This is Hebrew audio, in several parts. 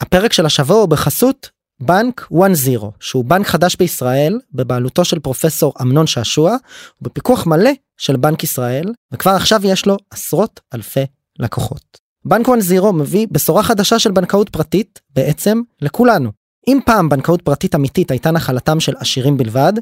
הפרק של השבוע הוא בחסות בנק 1-0, שהוא בנק חדש בישראל, בבעלותו של פרופסור אמנון שעשוע, ובפיקוח מלא של בנק ישראל, וכבר עכשיו יש לו עשרות אלפי לקוחות. בנק 1-0 מביא בשורה חדשה של בנקאות פרטית, בעצם, לכולנו. אם פעם בנקאות פרטית אמיתית הייתה נחלתם של עשירים בלבד,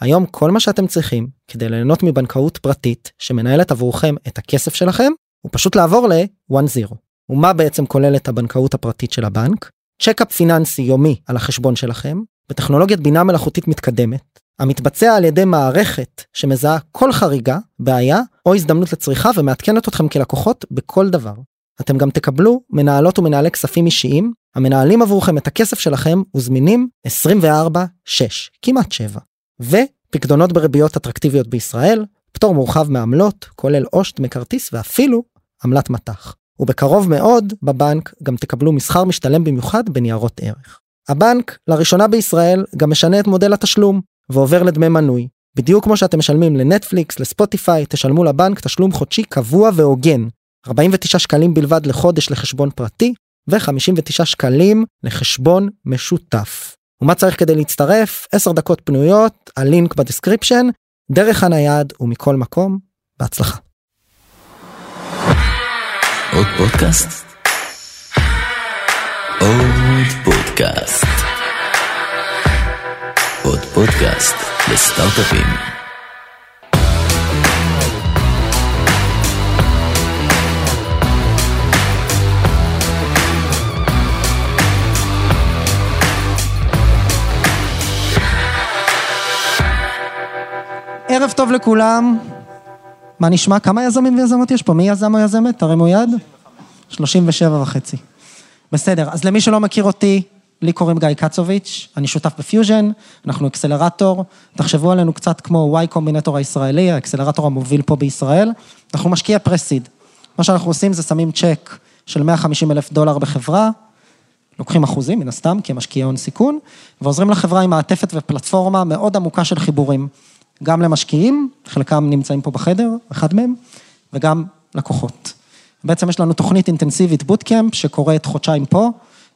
היום כל מה שאתם צריכים כדי ליהנות מבנקאות פרטית שמנהלת עבורכם את הכסף שלכם, הוא פשוט לעבור ל-1-0. ומה בעצם כוללת הבנקאות הפרטית של הבנק? צ'קאפ פיננסי יומי על החשבון שלכם, בטכנולוגיית בינה מלאכותית מתקדמת, המתבצע על ידי מערכת שמזהה כל חריגה, בעיה או הזדמנות לצריכה ומעדכנת אתכם כלקוחות בכל דבר. אתם גם תקבלו מנהלות ומנהלי כספים אישיים המנהלים עבורכם את הכסף שלכם וזמינים 24/6 כמעט 7 ופקדונות בריביות אטרקטיביות בישראל פטור מורחב מעמלות כולל עו"ש, מכרטיס ואפילו עמלת מט"ח. ובקרוב מאוד בבנק גם תקבלו מסחר משתלם במיוחד בניירות ערך. הבנק לראשונה בישראל גם משנה את מודל התשלום ועובר לדמי מנוי. בדיוק כמו שאתם משלמים לנטפליקס, לספוטיפיי, תשלמו לבנק תשלום חודשי קבוע והוגן. 49 שקלים בלבד לחודש לחשבון פרטי ו-59 שקלים לחשבון משותף. ומה צריך כדי להצטרף? 10 דקות פנויות, ה link ב description, דרך הנייד ומכל מקום, בהצלחה. עוד פודקאסט? עוד פודקאסט. עוד פודקאסט לסטארט-אפים. ערב טוב לכולם. מה נשמע? כמה יזמים ויזמות יש פה? מי יזם או יזמת? תרימו יד. 37 וחצי. בסדר, אז למי שלא מכיר אותי, לי קוראים גיא קצוביץ', אני שותף בפיוז'ן, אנחנו אקסלרטור, תחשבו עלינו קצת כמו Y Combinator הישראלי, האקסלרטור המוביל פה בישראל, אנחנו משקיע pre-seed. מה שאנחנו עושים זה שמים צ'ק של 150 אלף דולר בחברה, לוקחים אחוזים מן הסתם, כי הם משקיעי הון סיכון, ועוזרים לחברה עם מעטפת ופלטפורמה מאוד עמוקה של חיבורים. גם למשקיעים, חלקם נמצאים פה בחדר, אחד מהם, וגם לקוחות. בעצם יש לנו תוכנית אינטנסיבית bootcamp שקורית חודשיים פה,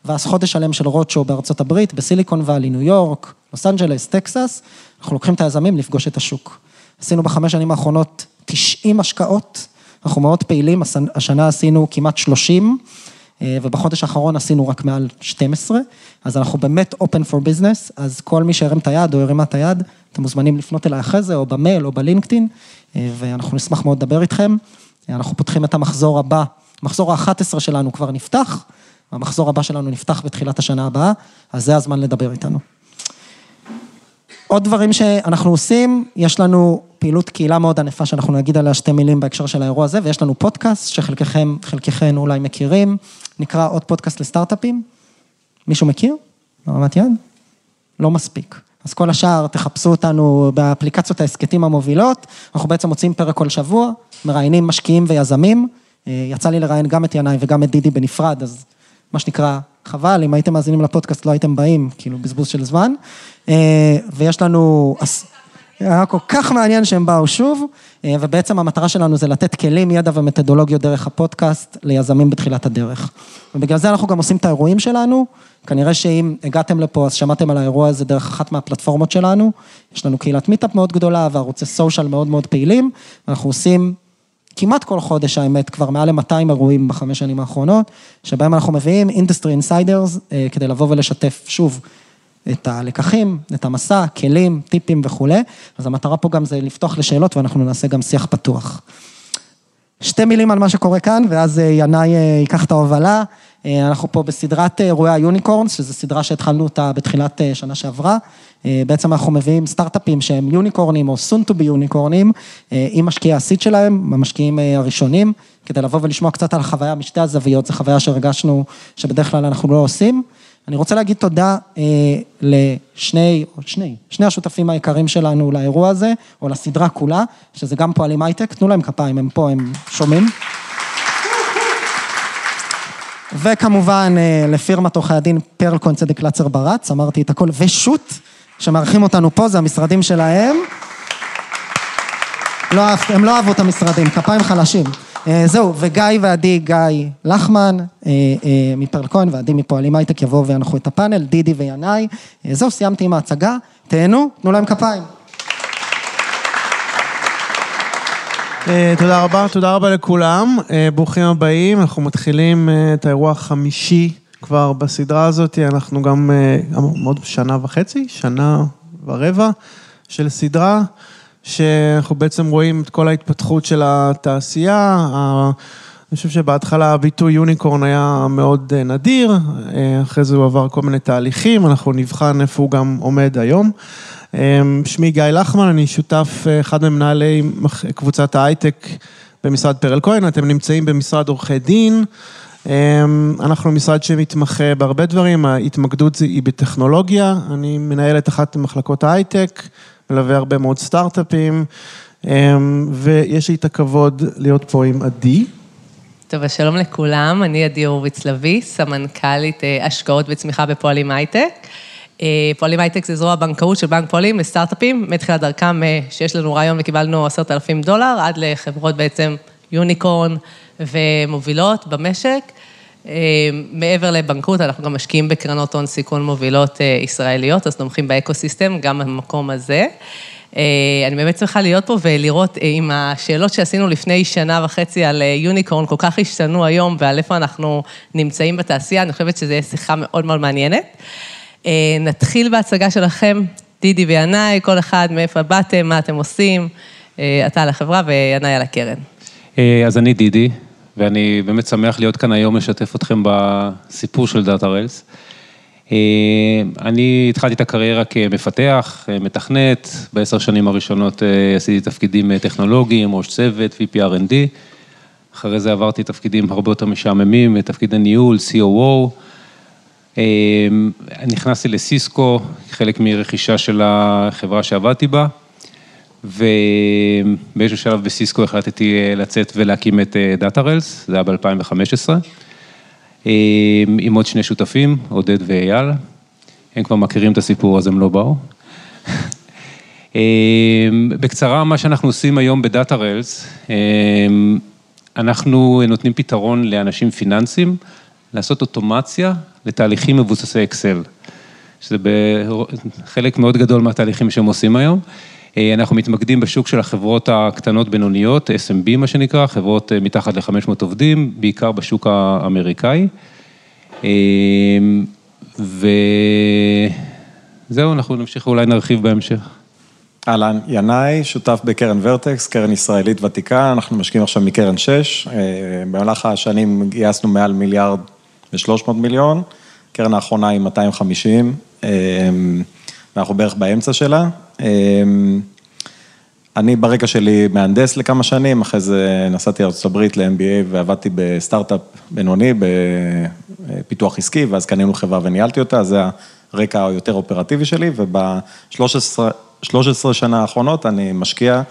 ואז חודש שלם של roadshow בארצות הברית, בסיליקון ואלי, ניו יורק, לוס אנג'לס, טקסס, אנחנו לוקחים את היזמים לפגוש את השוק. עשינו בחמש שנים האחרונות 90 השקעות, אנחנו מאוד פעילים, השנה עשינו כמעט 30, אה, ובחודש האחרון עשינו רק מעל 12, אז אנחנו באמת open for business, אז כל מי שהרים את היד או הרימה את היד, אתם מוזמנים לפנות אליי אחרי זה, או במייל או בלינקדאין, אה, ואנחנו נשמח מאוד לדבר איתכם. אנחנו פותחים את המחזור הבא, המחזור ה-11 שלנו כבר נפתח, המחזור הבא שלנו נפתח בתחילת השנה הבאה, אז זה הזמן לדבר איתנו. עוד דברים שאנחנו עושים, יש לנו פעילות קהילה מאוד ענפה שאנחנו נגיד עליה שתי מילים בהקשר של האירוע הזה, ויש לנו פודקאסט שחלקכם, חלקכם אולי מכירים, נקרא עוד פודקאסט לסטארט-אפים. מישהו מכיר? ברמת יד? לא מספיק. אז כל השאר, תחפשו אותנו באפליקציות ההסכתים המובילות, אנחנו בעצם מוצאים פרק כל שבוע, מראיינים משקיעים ויזמים, אה, יצא לי לראיין גם את ינאי וגם את דידי בנפרד, אז מה שנקרא, חבל, אם הייתם מאזינים לפודקאסט לא הייתם באים, כאילו בזבוז של זמן. אה, ויש לנו... היה כל כך מעניין שהם באו שוב, אה, ובעצם המטרה שלנו זה לתת כלים, ידע ומתודולוגיות דרך הפודקאסט ליזמים בתחילת הדרך. ובגלל זה אנחנו גם עושים את האירועים שלנו, כנראה שאם הגעתם לפה אז שמעתם על האירוע הזה דרך אחת מהפלטפורמות שלנו, יש לנו קהילת meetup מאוד גדולה וערוצי social מאוד מאוד פעילים, אנחנו עושים כמעט כל חודש האמת, כבר מעל ל-200 אירועים בחמש שנים האחרונות, שבהם אנחנו מביאים industry insiders אה, כדי לבוא ולשתף שוב את הלקחים, את המסע, כלים, טיפים וכולי, אז המטרה פה גם זה לפתוח לשאלות ואנחנו נעשה גם שיח פתוח. שתי מילים על מה שקורה כאן, ואז אה, ינאי אה, ייקח את ההובלה. אנחנו פה בסדרת אירועי היוניקורנס, שזו סדרה שהתחלנו אותה בתחילת שנה שעברה. בעצם אנחנו מביאים סטארט-אפים שהם יוניקורנים או soon to be יוניקורנים, עם משקיעי הסיד שלהם, המשקיעים הראשונים, כדי לבוא ולשמוע קצת על החוויה משתי הזוויות, זו חוויה שהרגשנו שבדרך כלל אנחנו לא עושים. אני רוצה להגיד תודה אה, לשני, או שני, שני השותפים העיקריים שלנו לאירוע הזה, או לסדרה כולה, שזה גם פועלים הייטק, תנו להם כפיים, הם פה, הם שומעים. וכמובן אה, לפירמת עורכי הדין פרלקוין צדק קלצר ברץ, אמרתי את הכל, ושות, שמארחים אותנו פה, זה המשרדים שלהם. לא, הם לא אהבו את המשרדים, כפיים חלשים. אה, זהו, וגיא ועדי, גיא לחמן אה, אה, מפרל כהן ועדי מפועלים הייטק יבואו וינחו את הפאנל, דידי וינאי. זהו, סיימתי עם ההצגה, תהנו, תנו להם כפיים. תודה רבה, תודה רבה לכולם. ברוכים הבאים, אנחנו מתחילים את האירוע החמישי כבר בסדרה הזאת. אנחנו גם עוד שנה וחצי, שנה ורבע של סדרה, שאנחנו בעצם רואים את כל ההתפתחות של התעשייה. אני חושב שבהתחלה הביטוי יוניקורן היה מאוד אה, נדיר, אה, אחרי זה הוא עבר כל מיני תהליכים, אנחנו נבחן איפה הוא גם עומד היום. אה, שמי גיא לחמן, אני שותף, אה, אחד ממנהלי קבוצת ההייטק במשרד פרל כהן, אתם נמצאים במשרד עורכי דין. אה, אנחנו משרד שמתמחה בהרבה דברים, ההתמקדות היא בטכנולוגיה, אני מנהל את אחת ממחלקות ההייטק, מלווה הרבה מאוד סטארט-אפים, אה, ויש לי את הכבוד להיות פה עם עדי. טוב, אז שלום לכולם, אני עדי הורוביץ לביא, סמנכ"לית אה, השקעות וצמיחה בפועלים הייטק. אה, פועלים הייטק זה זרוע בנקאות של בנק פועלים לסטארט-אפים, מתחילת דרכם אה, שיש לנו רעיון וקיבלנו עשרת אלפים דולר, עד לחברות בעצם unicorn ומובילות במשק. אה, מעבר לבנקאות, אנחנו גם משקיעים בקרנות הון סיכון מובילות אה, ישראליות, אז תומכים ב ecosystem, גם במקום הזה. אה, אני באמת שמחה להיות פה ולראות אם השאלות שעשינו לפני שנה וחצי על unicorn כל כך השתנו היום ועל איפה אנחנו נמצאים בתעשייה, אני חושבת שזו שיחה מאוד מאוד מעניינת. נתחיל בהצגה שלכם, דידי וינאי, כל אחד מאיפה באתם, מה אתם עושים, אתה על החברה וינאי על הקרן. אז אני דידי, ואני באמת שמח להיות כאן היום לשתף אתכם בסיפור של דאטה ריילס. אה, אני התחלתי את הקריירה כמפתח, אה, מתכנת, בעשר שנים הראשונות אה, עשיתי תפקידים טכנולוגיים, ראש צוות, VP R&D, אחרי זה עברתי תפקידים הרבה יותר משעממים, תפקידי ניהול, COO. נכנסתי לסיסקו, חלק מרכישה של החברה שעבדתי בה. ובאיזשהו שלב בסיסקו החלטתי אה, לצאת ולהקים את דאטה ריילס, זה היה ב-2015, עם עוד שני שותפים, עודד ואייל. הם כבר מכירים את הסיפור, אז הם לא באו. אה, בקצרה, מה שאנחנו עושים היום בדאטה ריילס, אה, אנחנו נותנים פתרון לאנשים פיננסיים, לעשות אוטומציה לתהליכים מבוססי אקסל, שזה חלק מאוד גדול מהתהליכים שהם עושים היום. אה, אנחנו מתמקדים בשוק של החברות הקטנות בינוניות, SMB מה שנקרא, חברות אה, מתחת ל-500 עובדים, בעיקר בשוק האמריקאי. אה, וזהו, אנחנו נמשיך, אולי נרחיב בהמשך. אהלן, ינאי, שותף בקרן ורטקס, קרן ישראלית ותיקה, אנחנו משקיעים עכשיו מקרן 6. במהלך השנים גייסנו מעל מיליארד ו-300 מיליון, קרן האחרונה היא 250, ואנחנו בערך באמצע שלה. אני ברקע שלי מהנדס לכמה שנים, אחרי זה נסעתי לארה"ב ל-MBA ועבדתי בסטארט-אפ בינוני, בפיתוח עסקי, ואז קנינו חברה וניהלתי אותה, זה הרקע היותר אופרטיבי שלי, וב-13 שנה האחרונות אני משקיע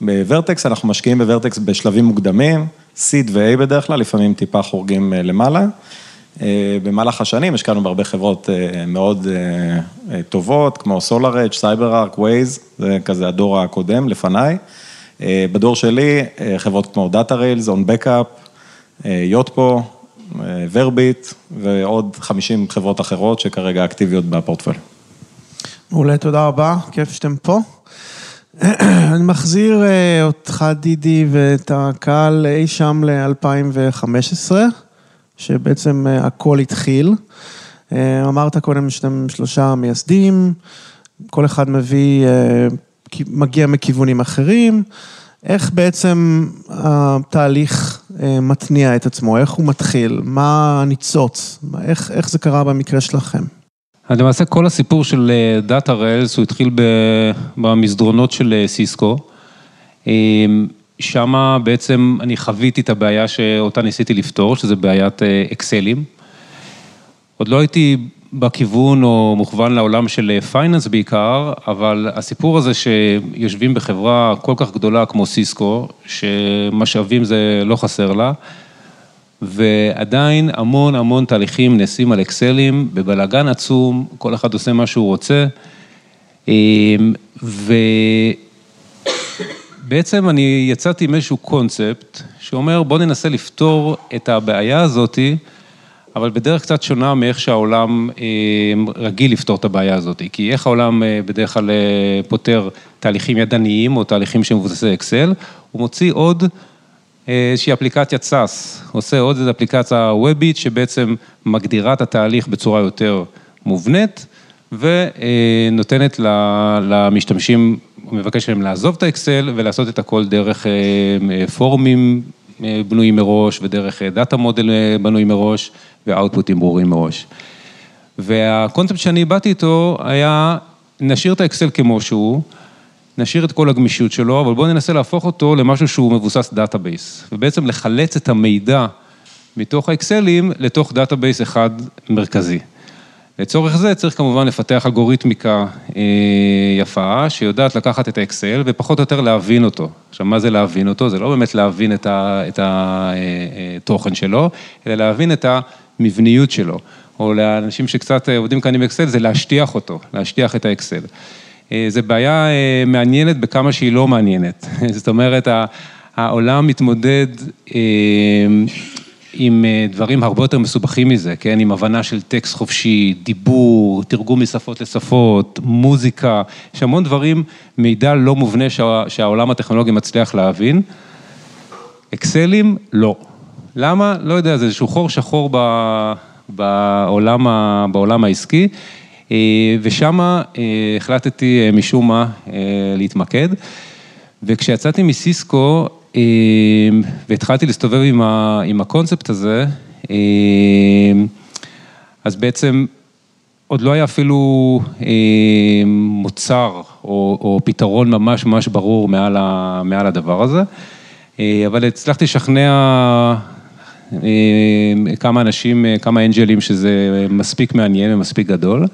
בוורטקס, אנחנו משקיעים בוורטקס בשלבים מוקדמים, C ו-A בדרך כלל, לפעמים טיפה חורגים למעלה. במהלך השנים השקענו בהרבה חברות מאוד טובות, כמו SolarEdge, CyberArk, Waze, זה כזה הדור הקודם, לפניי. בדור שלי, חברות כמו Data Rails, On Backup, יוטפו, Verbit ועוד 50 חברות אחרות שכרגע אקטיביות בפורטפול. מעולה, תודה רבה, כיף שאתם פה. אני מחזיר אותך, דידי, ואת הקהל אי שם ל-2015. שבעצם הכל התחיל. אמרת קודם שאתם שלושה מייסדים, כל אחד מביא, מגיע מכיוונים אחרים. איך בעצם התהליך מתניע את עצמו? איך הוא מתחיל? מה הניצוץ? איך, איך זה קרה במקרה שלכם? אז למעשה כל הסיפור של Datarails, הוא התחיל במסדרונות של סיסקו. שמה בעצם אני חוויתי את הבעיה שאותה ניסיתי לפתור, שזה בעיית אקסלים. עוד לא הייתי בכיוון או מוכוון לעולם של finance בעיקר, אבל הסיפור הזה שיושבים בחברה כל כך גדולה כמו סיסקו, שמשאבים זה לא חסר לה, ועדיין המון המון תהליכים נעשים על אקסלים, בבלגן עצום, כל אחד עושה מה שהוא רוצה, ו... בעצם אני יצאתי עם איזשהו קונספט שאומר בוא ננסה לפתור את הבעיה הזאתי, אבל בדרך קצת שונה מאיך שהעולם אה, רגיל לפתור את הבעיה הזאת. כי איך העולם אה, בדרך כלל אה, פותר תהליכים ידניים או תהליכים שמבוססי אקסל, הוא מוציא עוד איזושהי אפליקציית SaaS, עושה עוד איזו אפליקציה וובית שבעצם מגדירה את התהליך בצורה יותר מובנית ונותנת למשתמשים, מבקש מהם לעזוב את האקסל ולעשות את הכל דרך פורמים בנויים מראש ודרך data model בנוי מראש ו outputים ברורים מראש. והקונספט שאני באתי איתו היה, נשאיר את האקסל כמו שהוא, נשאיר את כל הגמישות שלו, אבל בואו ננסה להפוך אותו למשהו שהוא מבוסס database, ובעצם לחלץ את המידע מתוך האקסלים לתוך database אחד מרכזי. לצורך זה צריך כמובן לפתח אלגוריתמיקה אה, יפה, שיודעת לקחת את האקסל ופחות או יותר להבין אותו. עכשיו, מה זה להבין אותו? זה לא באמת להבין את התוכן שלו, אלא להבין את המבניות שלו. או לאנשים שקצת עובדים כאן עם אקסל, זה להשטיח אותו, להשטיח את האקסל. אה, זו בעיה מעניינת בכמה שהיא לא מעניינת. זאת אומרת, העולם מתמודד עם אה, דברים הרבה יותר מסובכים מזה, כן? עם הבנה של טקסט חופשי, דיבור, תרגום משפות לשפות, מוזיקה, יש המון דברים, מידע לא מובנה שה, שהעולם הטכנולוגי מצליח להבין. אקסלים, לא. למה? לא יודע, זה איזשהו חור שחור ב, בעולם, ה, בעולם העסקי, אה, ושם אה, החלטתי משום מה להתמקד. וכשיצאתי מסיסקו, והתחלתי להסתובב עם ה, עם הקונספט הזה, אז בעצם עוד לא היה אפילו מוצר או, או פתרון ממש ממש ברור מעל, ה, מעל הדבר הזה, אה, אבל הצלחתי לשכנע כמה אנשים, כמה אנג'לים שזה מספיק מעניין ומספיק גדול.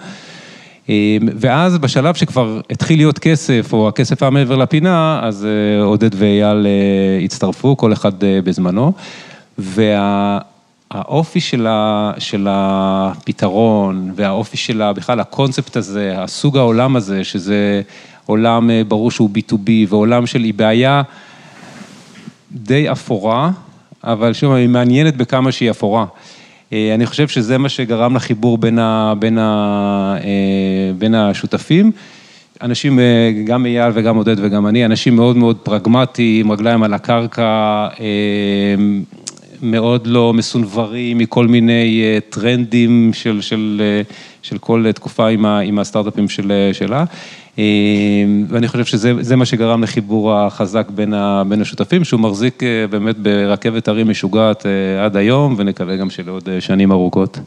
אמ, ואז בשלב שכבר התחיל להיות כסף, או הכסף היה מעבר לפינה, אז אה, עודד ואייל אה, הצטרפו, כל אחד אה, בזמנו. והאופי של, ה, של הפתרון, והאופי של בכלל הקונספט הזה, הסוג העולם הזה, שזה עולם ברור שהוא B2B, ועולם של, היא בעיה די אפורה, אבל שוב, היא מעניינת בכמה שהיא אפורה. אה, אני חושב שזה מה שגרם לחיבור בין, ה, בין, ה, אה, בין השותפים. אנשים, אה, גם אייל וגם עודד וגם אני, אנשים מאוד מאוד פרגמטיים, רגליים על הקרקע, מאוד לא מסונברים מכל מיני טרנדים של, של, של כל תקופה עם, ה, עם הסטארט-אפים של, שלה. ואני חושב שזה מה שגרם לחיבור החזק בין, ה, בין השותפים, שהוא מחזיק באמת ברכבת הרים משוגעת עד היום, ונקווה גם שלעוד שנים ארוכות.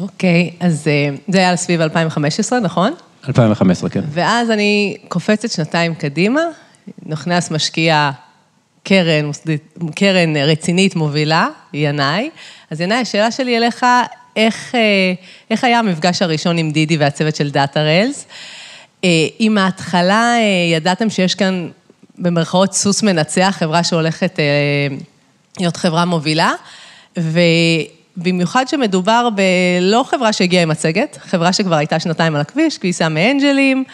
אוקיי, okay, אז זה היה סביב 2015, נכון? 2015, כן. ואז אני קופצת שנתיים קדימה, נכנס משקיע קרן, קרן רצינית מובילה, ינאי. אז ינאי, השאלה שלי אליך, איך, איך היה המפגש הראשון עם דידי והצוות של Datarails? אם מההתחלה ידעתם שיש כאן במרכאות סוס מנצח, חברה שהולכת להיות חברה מובילה, ובמיוחד שמדובר בלא חברה שהגיעה עם מצגת, חברה שכבר הייתה שנתיים על הכביש, גייסה מאנג'לים,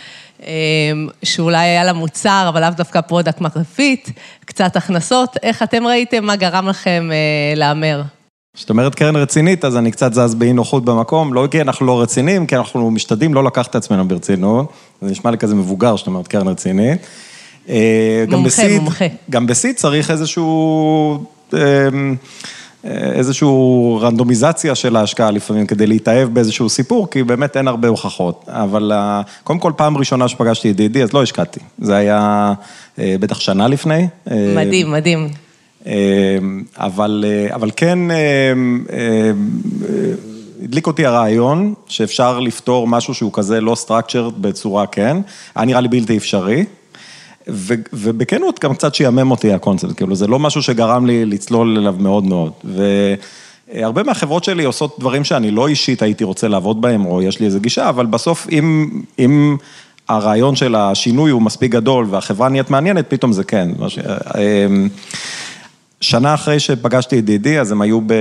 שאולי היה לה מוצר, אבל לאו דווקא product market fit, קצת הכנסות, איך אתם ראיתם, מה גרם לכם להמר? כשאת אומרת קרן רצינית, אז אני קצת זז באי נוחות במקום, לא כי אנחנו לא רציניים, כי אנחנו משתדלים לא לקחת את עצמנו ברצינות, זה נשמע לי כזה מבוגר שאתה אומרת קרן רצינית. מומחה, מומחה. גם בסיד צריך איזשהו... איזושהי רנדומיזציה של ההשקעה לפעמים כדי להתאהב באיזשהו סיפור, כי באמת אין הרבה הוכחות. אבל קודם כל, פעם ראשונה שפגשתי את דידי, אז לא השקעתי. זה היה בטח שנה לפני. מדהים, מדהים. אבל, אבל כן, הדליק אותי הרעיון שאפשר לפתור משהו שהוא כזה לא structured בצורה כן, היה נראה לי בלתי אפשרי. ובכנות גם קצת שיאמם אותי הקונספט, כאילו זה לא משהו שגרם לי לצלול אליו מאוד מאוד. והרבה מהחברות שלי עושות דברים שאני לא אישית הייתי רוצה לעבוד בהם, או יש לי איזו גישה, אבל בסוף אם, אם הרעיון של השינוי הוא מספיק גדול והחברה נהיית מעניינת, פתאום זה כן. אמ, שנה אחרי שפגשתי את דידי, אז הם היו ב...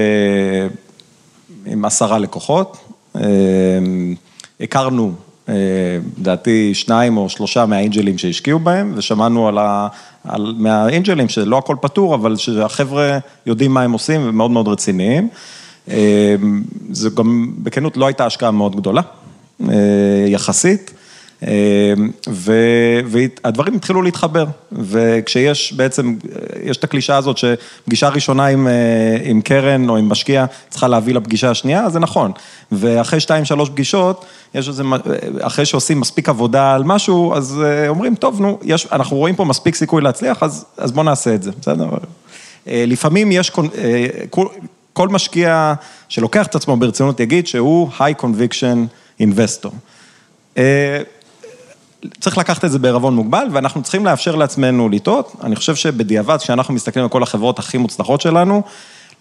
עם עשרה לקוחות. אמ, הכרנו לדעתי שניים או שלושה מהאנג'לים שהשקיעו בהם, ושמענו על ה... על... מהאנג'לים שלא הכל פתור, אבל שהחבר'ה יודעים מה הם עושים ומאוד מאוד רציניים. אה, זה גם, בכנות, לא הייתה השקעה מאוד גדולה, אה, יחסית. והדברים התחילו להתחבר, וכשיש בעצם, יש את הקלישה הזאת שפגישה ראשונה עם, עם קרן או עם משקיע צריכה להביא לפגישה השנייה, זה נכון. ואחרי שתיים, שלוש פגישות, יש איזה, אחרי שעושים מספיק עבודה על משהו, אז אומרים, טוב, נו, יש, אנחנו רואים פה מספיק סיכוי להצליח, אז, אז בואו נעשה את זה, בסדר? לפעמים יש, כל, כל משקיע שלוקח את עצמו ברצינות יגיד שהוא high conviction investor. צריך לקחת את זה בערבון מוגבל, ואנחנו צריכים לאפשר לעצמנו לטעות. אני חושב שבדיעבד, כשאנחנו מסתכלים על כל החברות הכי מוצלחות שלנו,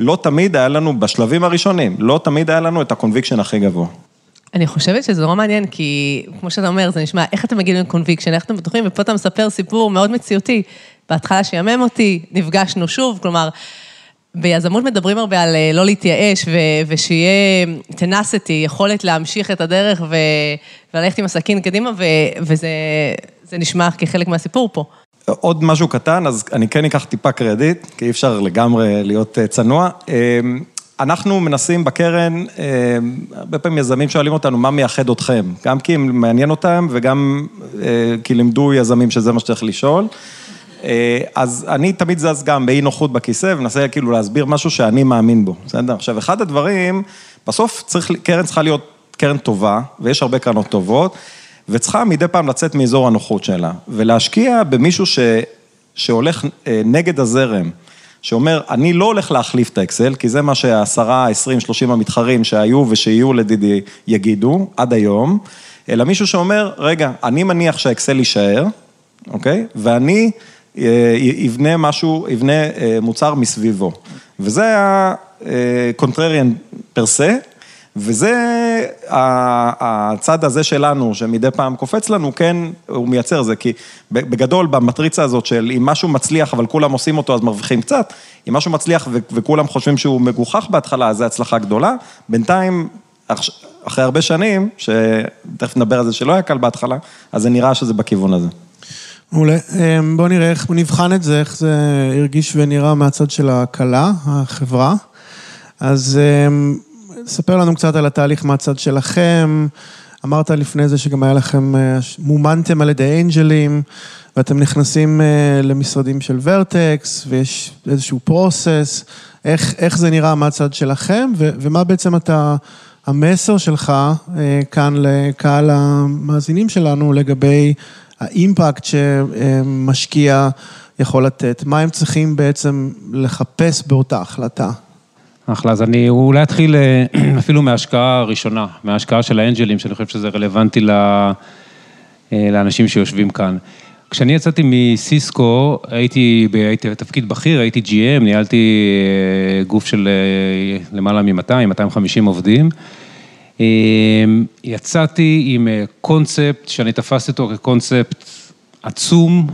לא תמיד היה לנו, בשלבים הראשונים, לא תמיד היה לנו את ה conviction הכי גבוה. אני חושבת שזה נורא מעניין, כי כמו שאתה אומר, זה נשמע, איך אתם מגיעים ל conviction, איך אתם בטוחים, ופה אתה מספר סיפור מאוד מציאותי. בהתחלה שיאמם אותי, נפגשנו שוב, כלומר, ביזמות מדברים הרבה על לא להתייאש, ושיהיה tenacity, יכולת להמשיך את הדרך וללכת עם הסכין קדימה, וזה נשמע כחלק מהסיפור פה. עוד משהו קטן, אז אני כן אקח טיפה קרדיט, כי אי אפשר לגמרי להיות צנוע. אנחנו מנסים בקרן, הרבה פעמים יזמים שואלים אותנו, מה מייחד אתכם? גם כי מעניין אותם וגם כי לימדו יזמים שזה מה שצריך לשאול. אז אני תמיד זז גם באי נוחות בכיסא ומנסה כאילו להסביר משהו שאני מאמין בו, בסדר? עכשיו, אחד הדברים, בסוף צריך, קרן צריכה להיות קרן טובה, ויש הרבה קרנות טובות, וצריכה מדי פעם לצאת מאזור הנוחות שלה, ולהשקיע במישהו ש, שהולך נגד הזרם, שאומר, אני לא הולך להחליף את האקסל, כי זה מה שהעשרה, עשרים, שלושים המתחרים שהיו ושיהיו לדידי יגידו עד היום, אלא מישהו שאומר, רגע, אני מניח שהאקסל יישאר, אוקיי? ואני... יבנה משהו, יבנה מוצר מסביבו. וזה ה-contrarian per se, וזה הצד הזה שלנו, שמדי פעם קופץ לנו, כן, הוא מייצר זה, כי בגדול, במטריצה הזאת של אם משהו מצליח, אבל כולם עושים אותו, אז מרוויחים קצת, אם משהו מצליח וכולם חושבים שהוא מגוחך בהתחלה, אז זו הצלחה גדולה. בינתיים, אחרי הרבה שנים, שתכף נדבר על זה שלא היה קל בהתחלה, אז זה נראה שזה בכיוון הזה. מעולה. בואו נראה איך נבחן את זה, איך זה הרגיש ונראה מהצד של הכלה, החברה. אז ספר לנו קצת על התהליך מהצד שלכם. אמרת לפני זה שגם היה לכם, מומנתם על ידי אנג'לים, ואתם נכנסים למשרדים של ורטקס, ויש איזשהו פרוסס. איך, איך זה נראה מהצד שלכם, ומה בעצם אתה, המסר שלך כאן לקהל המאזינים שלנו לגבי... האימפקט שמשקיע יכול לתת, מה הם צריכים בעצם לחפש באותה החלטה? אחלה, אז אני אולי אתחיל אפילו מההשקעה הראשונה, מההשקעה של האנג'לים, שאני חושב שזה רלוונטי לאנשים שיושבים כאן. כשאני יצאתי מסיסקו, הייתי, בתפקיד בכיר, הייתי GM, ניהלתי גוף של למעלה מ-200, 250 עובדים. יצאתי עם קונספט שאני תפסתי אותו כקונספט עצום,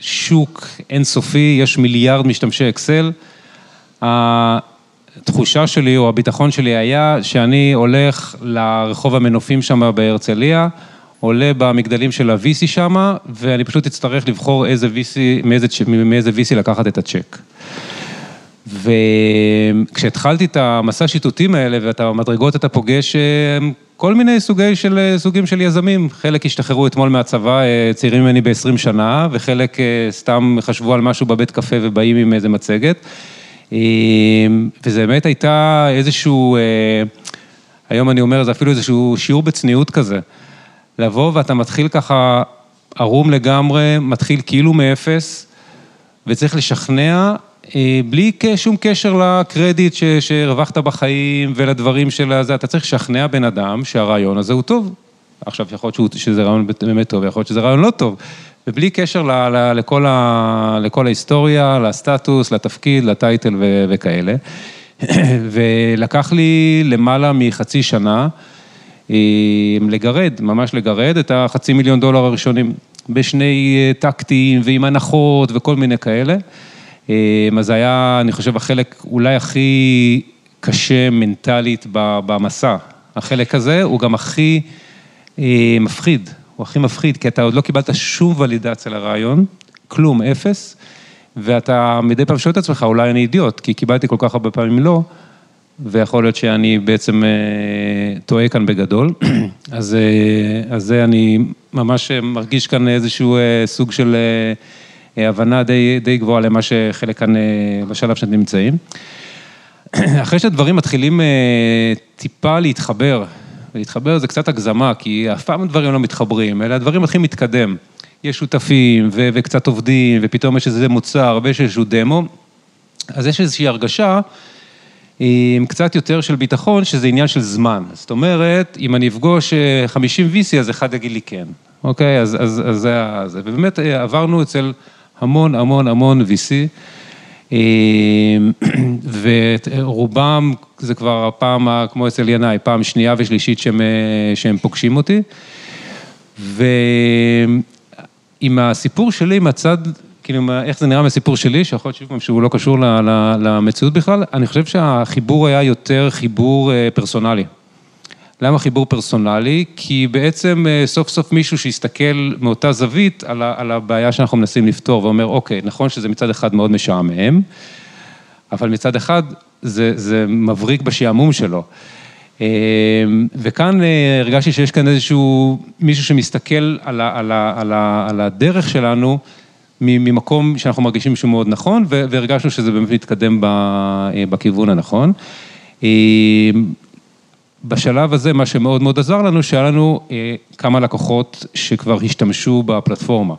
שוק אינסופי, יש מיליארד משתמשי אקסל. התחושה שלי או הביטחון שלי היה שאני הולך לרחוב המנופים שם בהרצליה, עולה במגדלים של ה-VC שם, ואני פשוט אצטרך לבחור איזה VC, מאיזה, מאיזה VC לקחת את הצ'ק. וכשהתחלתי את המסע השיטוטים האלה ואת המדרגות אתה פוגש כל מיני סוגי של, סוגים של יזמים, חלק השתחררו אתמול מהצבא, צעירים ממני ב-20 שנה, וחלק סתם חשבו על משהו בבית קפה ובאים עם איזה מצגת. וזה באמת הייתה איזשהו, היום אני אומר, זה אפילו איזשהו שיעור בצניעות כזה. לבוא ואתה מתחיל ככה ערום לגמרי, מתחיל כאילו מאפס, וצריך לשכנע בלי שום קשר לקרדיט שהרווחת בחיים ולדברים של הזה, אתה צריך לשכנע בן אדם שהרעיון הזה הוא טוב. עכשיו, יכול להיות שזה רעיון באמת טוב, יכול להיות שזה רעיון לא טוב. ובלי קשר לכל, ה, לכל ההיסטוריה, לסטטוס, לתפקיד, לטייטל וכאלה. ולקח לי למעלה מחצי שנה לגרד, ממש לגרד את החצי מיליון דולר הראשונים, בשני טקטים ועם הנחות וכל מיני כאלה. אז זה היה, אני חושב, החלק אולי הכי קשה מנטלית במסע. החלק הזה הוא גם הכי אה, מפחיד, הוא הכי מפחיד, כי אתה עוד לא קיבלת שום ולידציה לרעיון, כלום, אפס, ואתה מדי פעם שואל את עצמך, אולי אני אידיוט, כי קיבלתי כל כך הרבה פעמים לא, ויכול להיות שאני בעצם אה, טועה כאן בגדול. אז, אה, אז זה אני ממש מרגיש כאן איזשהו אה, סוג של אה, אה, הבנה די, די גבוהה למה שחלק כאן אה, בשלב שאתם נמצאים. אחרי שהדברים מתחילים אה, טיפה להתחבר, ולהתחבר זה קצת הגזמה, כי אף פעם הדברים לא מתחברים, אלא הדברים מתחילים להתקדם. יש שותפים, ו- וקצת עובדים, ופתאום יש איזה מוצר, ויש איזשהו דמו, אז יש איזושהי הרגשה עם קצת יותר של ביטחון, שזה עניין של זמן. זאת אומרת, אם אני אפגוש אה, 50 VC, אז אחד יגיד לי כן, אוקיי? אז, אז, אז זה ה... זה. ובאמת אה, עברנו אצל המון המון המון VC. אה, ורובם זה כבר הפעם, כמו אצל ינאי, פעם שנייה ושלישית שהם, אה, שהם פוגשים אותי. ועם הסיפור שלי, מהצד, כאילו, מה- איך זה נראה מהסיפור שלי, שיכול להיות שוב פעם שהוא לא קשור למציאות בכלל, אני חושב שהחיבור היה יותר חיבור אה, פרסונלי. למה חיבור פרסונלי? כי בעצם אה, סוף סוף מישהו שיסתכל מאותה זווית על, ה- על הבעיה שאנחנו מנסים לפתור ואומר, אוקיי, נכון שזה מצד אחד מאוד משעמם, אבל מצד אחד זה, זה מבריק בשעמום שלו. אה, וכאן אה, הרגשתי שיש כאן איזשהו מישהו שמסתכל על, ה, על, ה, על, ה, על הדרך שלנו ממקום שאנחנו מרגישים שהוא מאוד נכון, והרגשנו שזה באמת מתקדם בכיוון הנכון. אה, בשלב הזה, מה שמאוד מאוד עזר לנו, שהיה לנו אה, כמה לקוחות שכבר השתמשו בפלטפורמה.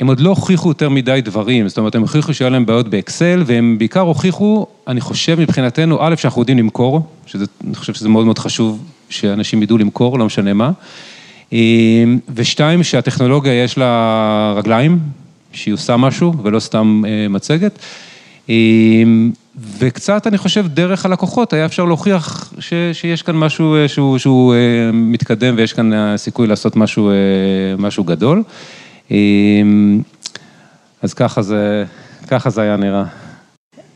הם עוד לא הוכיחו יותר מדי דברים, זאת אומרת, הם הוכיחו שהיה להם בעיות באקסל, והם בעיקר הוכיחו, אני חושב מבחינתנו, א', שאנחנו יודעים למכור, שזה, אני חושב שזה מאוד מאוד חשוב שאנשים ידעו למכור, לא משנה מה, אה, ושתיים, שהטכנולוגיה יש לה רגליים, שהיא עושה משהו, ולא סתם אה, מצגת. וקצת, אני חושב, דרך הלקוחות, היה אפשר להוכיח ש, שיש כאן משהו אה, שהוא, שהוא אה, מתקדם ויש כאן אה, סיכוי לעשות משהו, משהו גדול. אה, אז ככה זה, ככה זה היה נראה.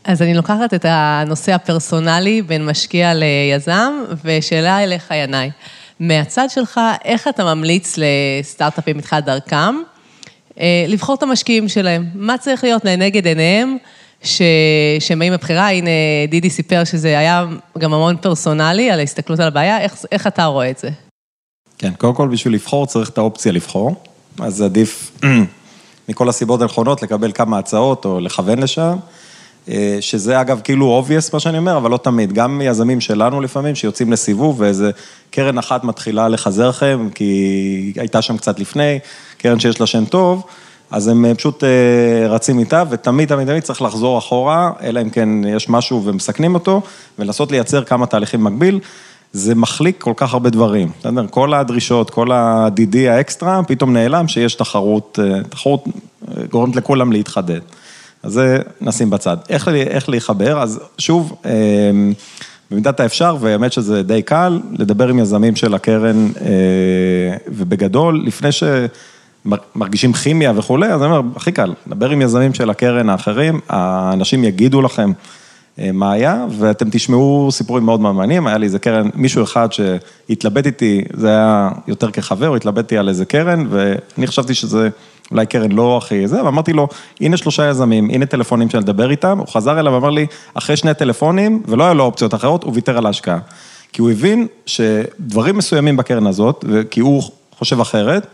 אז אני לוקחת את הנושא הפרסונלי בין משקיע ליזם, ושאלה אליך, ינאי. מהצד שלך, איך אתה ממליץ לסטארט-אפים מתחילת דרכם לבחור את המשקיעים שלהם? מה צריך להיות לנגד עיניהם ש... שהם באים לבחירה? הנה, דידי סיפר שזה היה גם המון פרסונלי, על ההסתכלות על הבעיה, איך, איך אתה רואה את זה? כן, קודם כל בשביל לבחור צריך את האופציה לבחור, אז עדיף מכל הסיבות הנכונות לקבל כמה הצעות או לכוון לשם, אה, שזה אגב כאילו obvious מה שאני אומר, אבל לא תמיד, גם יזמים שלנו לפעמים שיוצאים לסיבוב ואיזה קרן אחת מתחילה לחזר לכם, כי הייתה שם קצת לפני, קרן שיש לה שם טוב, אז הם אה, פשוט אה, רצים איתה, ותמיד, תמיד, תמיד צריך לחזור אחורה, אלא אם כן יש משהו ומסכנים אותו, ולנסות לייצר כמה תהליכים במקביל. זה מחליק כל כך הרבה דברים, בסדר? כל הדרישות, כל ה-DD האקסטרה, פתאום נעלם שיש תחרות, אה, תחרות גורמת לכולם להתחדד. אז זה נשים בצד. איך, איך להיחבר? אז שוב, במידת האפשר, והאמת שזה די קל, לדבר עם יזמים של הקרן, ובגדול, לפני שמרגישים כימיה וכולי, אז אני אומר, הכי קל, לדבר עם יזמים של הקרן האחרים, האנשים יגידו לכם. אה, מה היה, ואתם תשמעו סיפורים מאוד מאוד מעניינים, היה לי איזה קרן, מישהו אחד שהתלבט איתי, זה היה יותר כחבר, התלבטתי על איזה קרן, ואני חשבתי שזה אולי קרן לא הכי זה, ואמרתי לו, הנה שלושה יזמים, הנה טלפונים שאני לדבר איתם, הוא חזר אליו ואמר לי, אחרי שני טלפונים, ולא היה לו אופציות אחרות, הוא ויתר על ההשקעה. כי הוא הבין שדברים מסוימים בקרן הזאת, כי הוא חושב אחרת,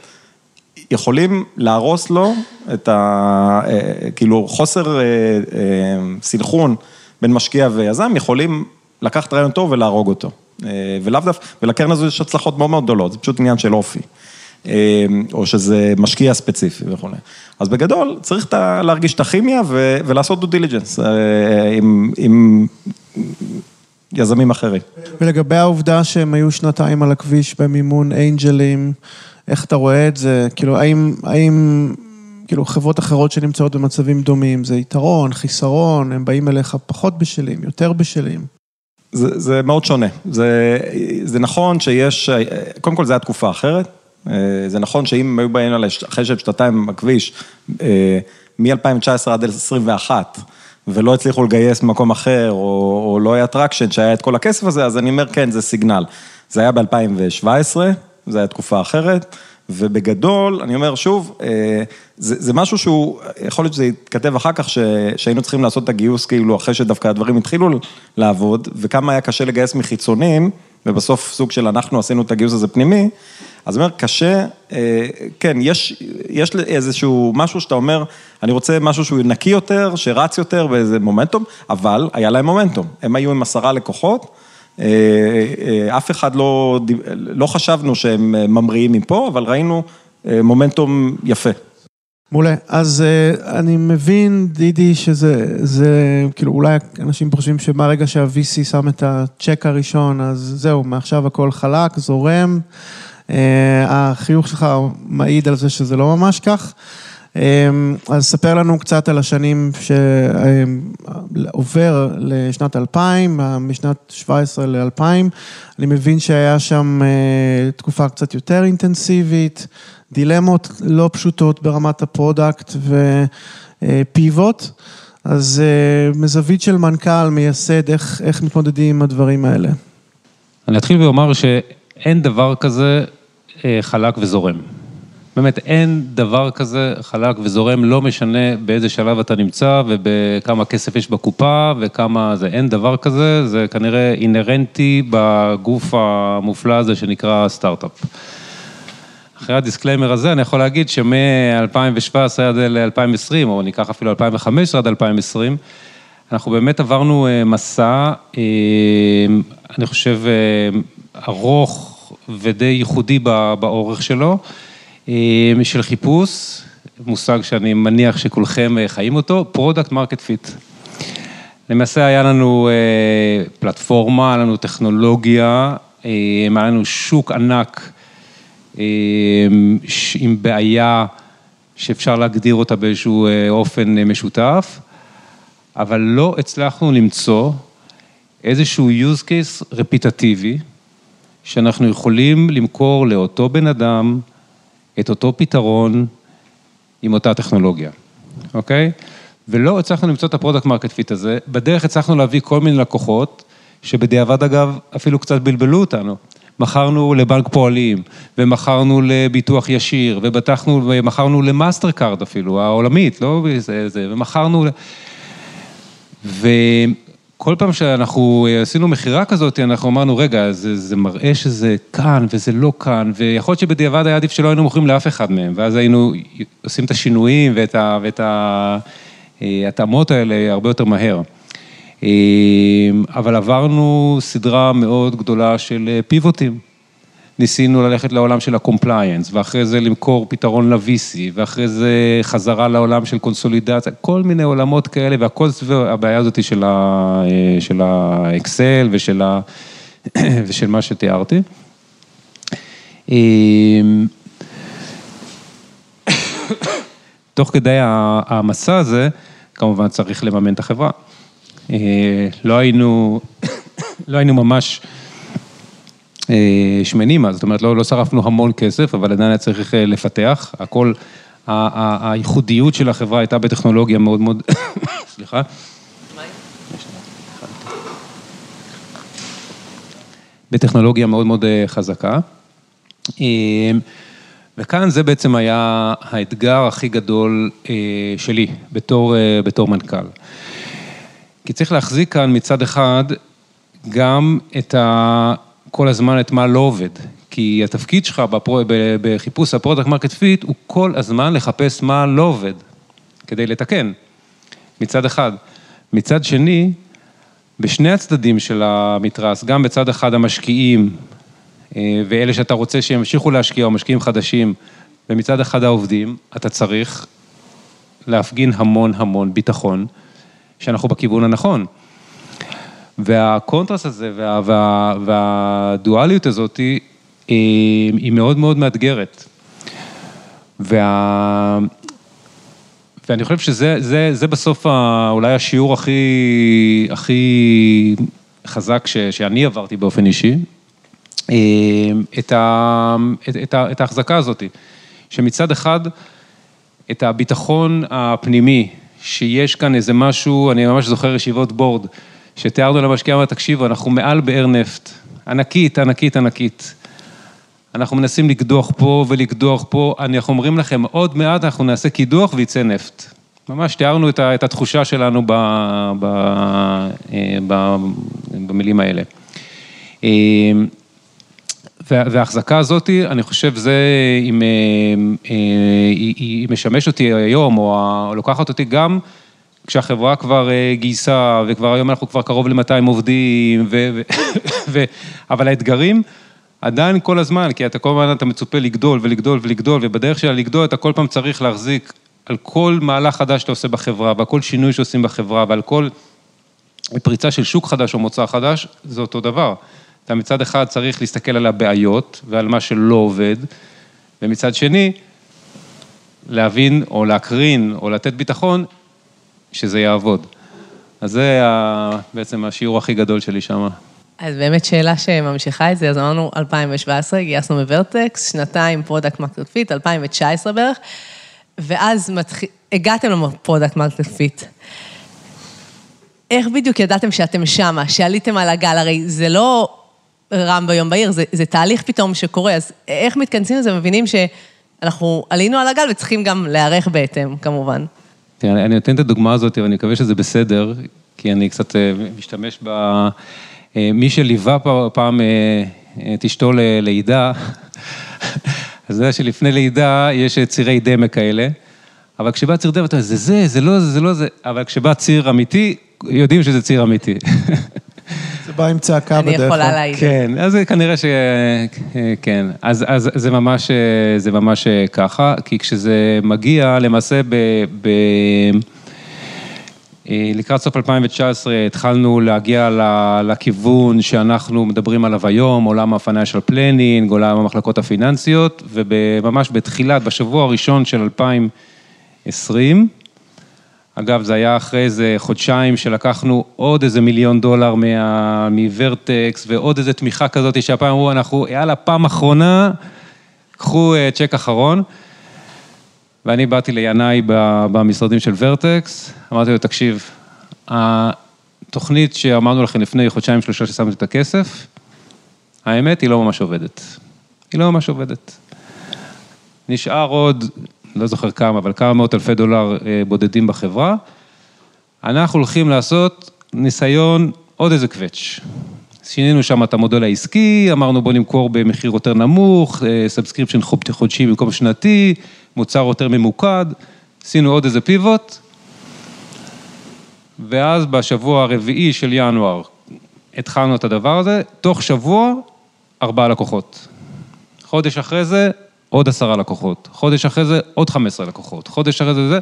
יכולים להרוס לו את ה... אה, כאילו חוסר אה, אה, סנכרון בין משקיע ויזם, יכולים לקחת רעיון טוב ולהרוג אותו. אה, ולאו דווקא, ולקרן הזו יש הצלחות מאוד מאוד גדולות, זה פשוט עניין של אופי. אה, או שזה משקיע ספציפי וכו'. אז בגדול, צריך להרגיש את הכימיה ולעשות דו דיליג'נס עם, עם יזמים אחרים. ולגבי העובדה שהם היו שנתיים על הכביש במימון אנג'לים, איך אתה רואה את זה? כאילו, האם, האם, כאילו, חברות אחרות שנמצאות במצבים דומים, זה יתרון, חיסרון, הם באים אליך פחות בשלים, יותר בשלים? זה, זה מאוד שונה. זה, זה נכון שיש, קודם כל זו הייתה תקופה אחרת. זה נכון שאם היו באים אליי אחרי שנתיים בכביש, מ-2019 עד 2021, ולא הצליחו לגייס במקום אחר, או, או לא היה traction שהיה את כל הכסף הזה, אז אני אומר, כן, זה signal. זה היה ב-2017, זו הייתה תקופה אחרת, ובגדול, אני אומר שוב, אה, זה, זה משהו שהוא, יכול להיות שזה יתכתב אחר כך, ש, שהיינו צריכים לעשות את הגיוס כאילו אחרי שדווקא הדברים התחילו לעבוד, וכמה היה קשה לגייס מחיצונים, ובסוף סוג של אנחנו עשינו את הגיוס הזה פנימי, אז אני אומר, קשה, אה, כן, יש, יש איזשהו משהו שאתה אומר, אני רוצה משהו שהוא נקי יותר, שרץ יותר באיזה מומנטום, אבל היה להם מומנטום, הם היו עם עשרה לקוחות. אה, אה, אף אחד לא, לא חשבנו שהם ממריאים מפה, אבל ראינו מומנטום יפה. מעולה. אז אני מבין, דידי, שזה, זה, כאילו, אולי אנשים חושבים שמהרגע שה-VC שם את הצ'ק הראשון, אז זהו, מעכשיו הכל חלק, זורם. החיוך שלך מעיד על זה שזה לא ממש כך. אז ספר לנו קצת על השנים שעובר לשנת 2000, משנת 17 ל-2000. אני מבין שהיה שם תקופה קצת יותר אינטנסיבית, דילמות לא פשוטות ברמת ה product ו pivot. אז מזווית של מנכ"ל, מייסד, איך, איך מתמודדים עם הדברים האלה? אני אתחיל ואומר שאין דבר כזה חלק וזורם. באמת, אין דבר כזה חלק וזורם, לא משנה באיזה שלב אתה נמצא ובכמה כסף יש בקופה וכמה זה, אין דבר כזה, זה כנראה אינהרנטי בגוף המופלא הזה שנקרא סטארט-אפ. אחרי ה disclaimer הזה, אני יכול להגיד שמ-2017 עד ל-2020, או ניקח אפילו 2015 עד 2020, אנחנו באמת עברנו מסע, אני חושב, ארוך ודי ייחודי באורך שלו. של חיפוש, מושג שאני מניח שכולכם חיים אותו, product market fit. למעשה היה לנו פלטפורמה, היה לנו טכנולוגיה, היה לנו שוק ענק עם בעיה שאפשר להגדיר אותה באיזשהו אופן משותף, אבל לא הצלחנו למצוא איזשהו use case רפיטטיבי, שאנחנו יכולים למכור לאותו בן אדם, את אותו פתרון עם אותה טכנולוגיה, אוקיי? ולא הצלחנו למצוא את ה product market fit הזה, בדרך הצלחנו להביא כל מיני לקוחות, שבדיעבד אגב אפילו קצת בלבלו אותנו. מכרנו לבנק פועלים, ומכרנו לביטוח ישיר, ובטחנו, ומכרנו ל Mastercard אפילו, העולמית, לא זה, זה, ומכרנו... ו... כל פעם שאנחנו עשינו מכירה כזאת, אנחנו אמרנו, רגע, זה, זה מראה שזה כאן וזה לא כאן, ויכול להיות שבדיעבד היה עדיף שלא היינו מוכרים לאף אחד מהם, ואז היינו עושים את השינויים ואת ההתאמות האלה הרבה יותר מהר. אבל עברנו סדרה מאוד גדולה של פיבוטים. ניסינו ללכת לעולם של ה compliance, ואחרי זה למכור פתרון ל-VC, ואחרי זה חזרה לעולם של קונסולידציה, כל מיני עולמות כאלה, והכל סביב הבעיה הזאת של האקסל ושל, ה... ושל מה שתיארתי. תוך כדי המסע הזה, כמובן צריך לממן את החברה. לא היינו, לא היינו ממש... שמנים אז, זאת אומרת, לא, לא שרפנו המון כסף, אבל עדיין היה צריך לפתח, הכל, הייחודיות של החברה הייתה בטכנולוגיה מאוד מאוד, סליחה. בטכנולוגיה מאוד מאוד חזקה. וכאן זה בעצם היה האתגר הכי גדול שלי בתור, בתור מנכ"ל. כי צריך להחזיק כאן מצד אחד גם את ה... כל הזמן את מה לא עובד, כי התפקיד שלך בפרו, בחיפוש ה product market fit הוא כל הזמן לחפש מה לא עובד, כדי לתקן, מצד אחד. מצד שני, בשני הצדדים של המתרס, גם בצד אחד המשקיעים, ואלה שאתה רוצה שימשיכו להשקיע, או משקיעים חדשים, ומצד אחד העובדים, אתה צריך להפגין המון המון ביטחון, שאנחנו בכיוון הנכון. והקונטרס הזה וה, וה, והדואליות הזאת היא מאוד מאוד מאתגרת. וה... ואני חושב שזה זה, זה בסוף אולי השיעור הכי, הכי חזק ש, שאני עברתי באופן אישי, את, ה, את, את, את ההחזקה הזאת, שמצד אחד, את הביטחון הפנימי, שיש כאן איזה משהו, אני ממש זוכר ישיבות בורד, שתיארנו למשקיע, אמר, תקשיבו, אנחנו מעל באר נפט, ענקית, ענקית, ענקית. אנחנו מנסים לקדוח פה ולקדוח פה, אנחנו אומרים לכם, עוד מעט אנחנו נעשה קידוח וייצא נפט. ממש תיארנו את את התחושה שלנו ב, ב, אה, ב, במילים האלה. אה, וה- וההחזקה הזאת, אני חושב, זה, אם אה, היא, משמשת אותי היום, או לוקחת אותי גם כשהחברה כבר אה, גייסה, וכבר היום אנחנו כבר קרוב ל-200 עובדים, ו, ו, אבל האתגרים עדיין כל הזמן, כי אתה כל הזמן אתה מצופה לגדול ולגדול ולגדול, ובדרך שלה לגדול אתה כל פעם צריך להחזיק על כל מהלך חדש שאתה עושה בחברה, ועל כל שינוי שעושים בחברה, ועל כל פריצה של שוק חדש או מוצר חדש, זה אותו דבר. אתה מצד אחד צריך להסתכל על הבעיות ועל מה שלא עובד, ומצד שני, להבין או להקרין או לתת ביטחון שזה יעבוד. אז זה ה- בעצם השיעור הכי גדול שלי שם. אז באמת שאלה שממשיכה את זה, אז אמרנו 2017, גייסנו מ Vertex, שנתיים product market fit, 2019 בערך, ואז מתחיל, הגעתם ל product market fit. איך בדיוק ידעתם שאתם שמה, שעליתם על הגל? הרי זה לא רעם ביום בהיר, זה, זה תהליך פתאום שקורה, אז איך מתכנסים לזה ומבינים שאנחנו עלינו על הגל וצריכים גם להיערך בהתאם, כמובן. תראה, אני- נותן את הדוגמה הזאת, ואני מקווה שזה בסדר, כי אני קצת אה, משתמש ב... אה, מי שליווה פעם אה, את אשתו ללידה, אז זה שלפני לידה יש צירי דמה כאלה, אבל כשבא ציר דמה, אתה אומר, זה זה, זה לא זה, זה לא זה, אבל כשבא ציר אמיתי, יודעים שזה ציר אמיתי. זה בא עם צעקה אני בדרך כלל. יכולה להעיד. כן, אז זה כנראה ש... כן, אז, אז זה ממש, זה ממש ככה, כי כשזה מגיע, למעשה ב... ב... אה, לקראת סוף 2019 התחלנו להגיע ל- לכיוון שאנחנו מדברים עליו היום, עולם ה-financial planning, עולם המחלקות הפיננסיות, וממש בתחילת, בשבוע הראשון של 2020, אגב, זה היה אחרי איזה חודשיים שלקחנו עוד איזה מיליון דולר מה- מוורטקס ועוד איזה תמיכה כזאת שהפעם אמרו, אנחנו, יאללה, פעם אחרונה, קחו אה, צ'ק אחרון. ואני באתי לינאי במשרדים של ורטקס, אמרתי לו, תקשיב, התוכנית שאמרנו לכם לפני חודשיים שלושה ששמתי את הכסף, האמת היא לא ממש עובדת. היא לא ממש עובדת. נשאר עוד, לא זוכר כמה, אבל כמה מאות אלפי דולר אה, בודדים בחברה. אנחנו הולכים לעשות ניסיון, עוד איזה קווץ'. שינינו שם את המודל העסקי, אמרנו בוא נמכור במחיר יותר נמוך, subscription חודשי במקום שנתי, מוצר יותר ממוקד, עשינו עוד איזה pivot, ואז בשבוע הרביעי של ינואר התחלנו את הדבר הזה, תוך שבוע ארבעה לקוחות. חודש אחרי זה עוד עשרה לקוחות, חודש אחרי זה עוד חמש עשרה לקוחות, חודש אחרי זה זה,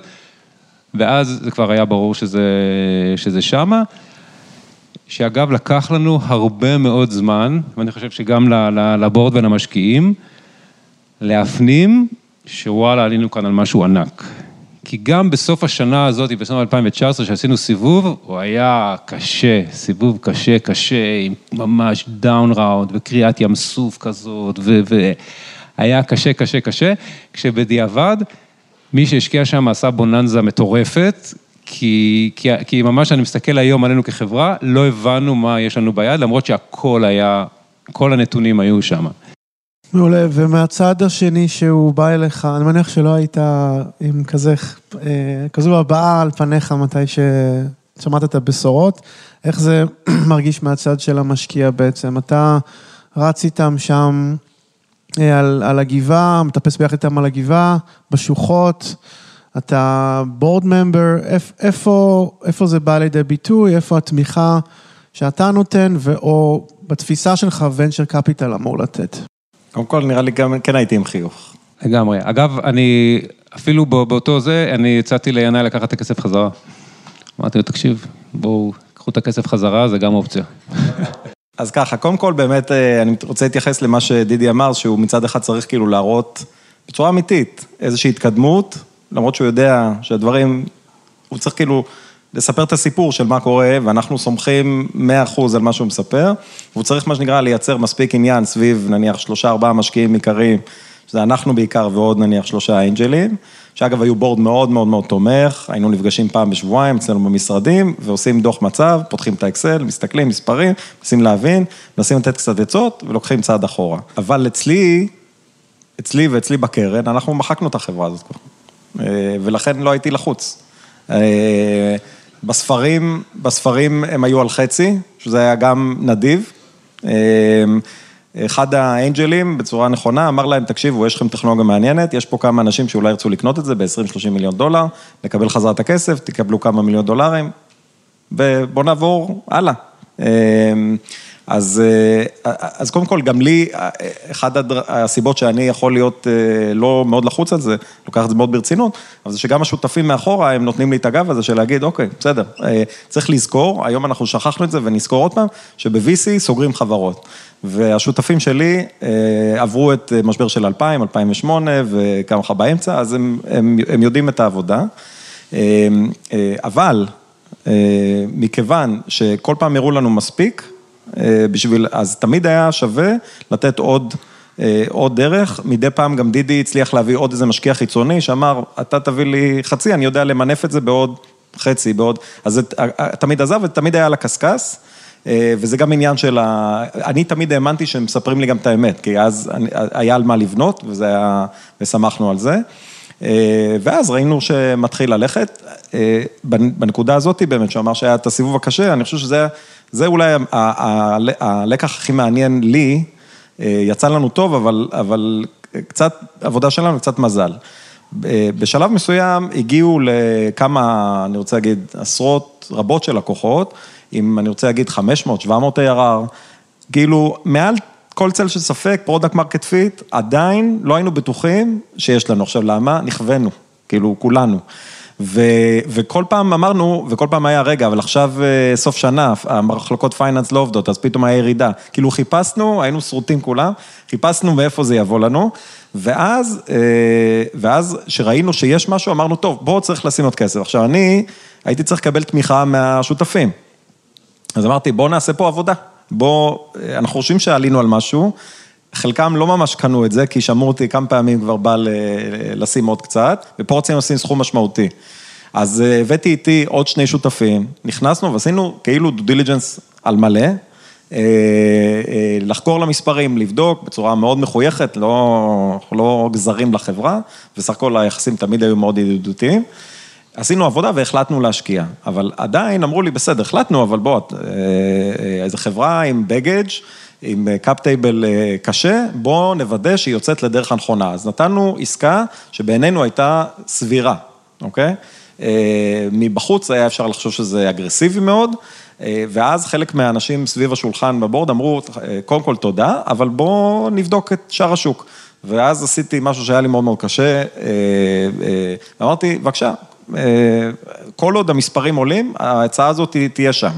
ואז זה כבר היה ברור שזה, שזה שמה. שאגב, לקח לנו הרבה מאוד זמן, ואני חושב שגם ל board ולמשקיעים, להפנים שוואלה, עלינו כאן על משהו ענק. כי גם בסוף השנה הזאת, בסוף 2019, שעשינו סיבוב, הוא היה קשה, סיבוב קשה, קשה, עם ממש down round וקריאת ים סוף כזאת, והיה קשה, קשה, קשה, כשבדיעבד, מי שהשקיע שם עשה בוננזה מטורפת, כי, כי, כי ממש אני מסתכל היום עלינו כחברה, לא הבנו מה יש לנו ביד, למרות שהכל היה, כל הנתונים היו שם. מעולה, ומהצד השני שהוא בא אליך, אני מניח שלא היית עם כזה, אה, כזו הבעה על פניך מתי ששמעת את הבשורות, איך זה מרגיש מהצד של המשקיע בעצם? אתה רץ איתם שם על, על הגבעה, מטפס ביחד איתם על הגבעה, בשוחות, אתה בורד ממבר, איפה, איפה זה בא לידי ביטוי, איפה התמיכה שאתה נותן, או בתפיסה שלך ונצ'ר קפיטל אמור לתת? קודם כל, נראה לי גם, כן הייתי עם חיוך. לגמרי. אגב, אני, אפילו בא- באותו זה, אני הצעתי לינאי לקחת את הכסף חזרה. אמרתי לו, תקשיב, בואו, קחו את הכסף חזרה, זה גם אופציה. אז ככה, קודם כל באמת, אה, אני רוצה להתייחס למה שדידי אמר, שהוא מצד אחד צריך כאילו להראות בצורה אמיתית איזושהי התקדמות, למרות שהוא יודע שהדברים, הוא צריך כאילו לספר את הסיפור של מה קורה, ואנחנו סומכים 100% על מה שהוא מספר, והוא צריך, מה שנקרא, לייצר מספיק עניין סביב, נניח, שלושה, ארבעה משקיעים עיקריים, שזה אנחנו בעיקר ועוד נניח שלושה אנג'לים, שאגב היו בורד מאוד מאוד מאוד תומך, היינו נפגשים פעם בשבועיים אצלנו במשרדים, ועושים דוח מצב, פותחים את האקסל, מסתכלים, מספרים, מנסים להבין, מנסים לתת קצת עצות ולוקחים צעד אחורה. אבל אצלי, אצלי ואצלי בקרן, אנחנו מחקנו את החברה הזאת כבר, אה, ולכן לא הייתי לחוץ. אה, בספרים, בספרים הם היו על חצי, שזה היה גם נדיב. אה, אחד האנג'לים, בצורה נכונה, אמר להם, תקשיבו, יש לכם טכנולוגיה מעניינת, יש פה כמה אנשים שאולי ירצו לקנות את זה ב-20-30 מיליון דולר, לקבל חזרה את הכסף, תקבלו כמה מיליון דולרים, ובואו נעבור הלאה. אז, אז קודם כל, גם לי, אחת הסיבות שאני יכול להיות לא מאוד לחוץ על זה, לוקח את זה מאוד ברצינות, אבל זה שגם השותפים מאחורה, הם נותנים לי את הגב הזה של להגיד, אוקיי, בסדר, צריך לזכור, היום אנחנו שכחנו את זה ונזכור עוד פעם, שב-VC סוגרים חברות. והשותפים שלי עברו את משבר של 2000, 2008 וכמה לך באמצע, אז הם, הם, הם יודעים את העבודה. אבל מכיוון שכל פעם הראו לנו מספיק, בשביל, אז תמיד היה שווה לתת עוד, עוד דרך, מדי פעם גם דידי הצליח להביא עוד איזה משקיע חיצוני שאמר, אתה תביא לי חצי, אני יודע למנף את זה בעוד חצי, בעוד, אז זה תמיד עזב ותמיד היה על הקשקש. וזה גם עניין של ה... אני תמיד האמנתי שהם מספרים לי גם את האמת, כי אז היה על מה לבנות, וזה היה... ושמחנו על זה. ואז ראינו שמתחיל ללכת. בנקודה הזאת באמת, שהוא אמר שהיה את הסיבוב הקשה, אני חושב שזה אולי הלקח הכי מעניין לי, יצא לנו טוב, אבל, אבל קצת עבודה שלנו, קצת מזל. בשלב מסוים הגיעו לכמה, אני רוצה להגיד, עשרות רבות של לקוחות, אם אני רוצה להגיד 500, 700 ARR, כאילו מעל כל צל של ספק, product market fit, עדיין לא היינו בטוחים שיש לנו. עכשיו למה? נכווינו, כאילו כולנו. ו, וכל פעם אמרנו, וכל פעם היה, רגע, אבל עכשיו סוף שנה, המחלקות finance לא עובדות, אז פתאום היה ירידה. כאילו חיפשנו, היינו שרוטים כולם, חיפשנו מאיפה זה יבוא לנו, ואז, ואז שראינו שיש משהו, אמרנו, טוב, בואו צריך לשים עוד כסף. עכשיו אני הייתי צריך לקבל תמיכה מהשותפים. אז אמרתי, בואו נעשה פה עבודה. בואו, אנחנו חושבים שעלינו על משהו, חלקם לא ממש קנו את זה, כי שמעו אותי כמה פעמים כבר בא לשים עוד קצת, ופה רוצים לשים סכום משמעותי. אז הבאתי איתי עוד שני שותפים, נכנסנו ועשינו כאילו דו דיליג'נס על מלא, לחקור למספרים, לבדוק בצורה מאוד מחויכת, לא, לא גזרים לחברה, וסך הכל היחסים תמיד היו מאוד ידידותיים. עשינו עבודה והחלטנו להשקיע, אבל עדיין אמרו לי, בסדר, החלטנו, אבל בוא, איזו חברה עם baggage, עם cap table קשה, בואו נוודא שהיא יוצאת לדרך הנכונה. אז נתנו עסקה שבעינינו הייתה סבירה, אוקיי? מבחוץ היה אפשר לחשוב שזה אגרסיבי מאוד, ואז חלק מהאנשים סביב השולחן ב board אמרו, קודם כל תודה, אבל בואו נבדוק את שאר השוק. ואז עשיתי משהו שהיה לי מאוד מאוד קשה, ואמרתי, בבקשה, כל עוד המספרים עולים, ההצעה הזאת תהיה שם.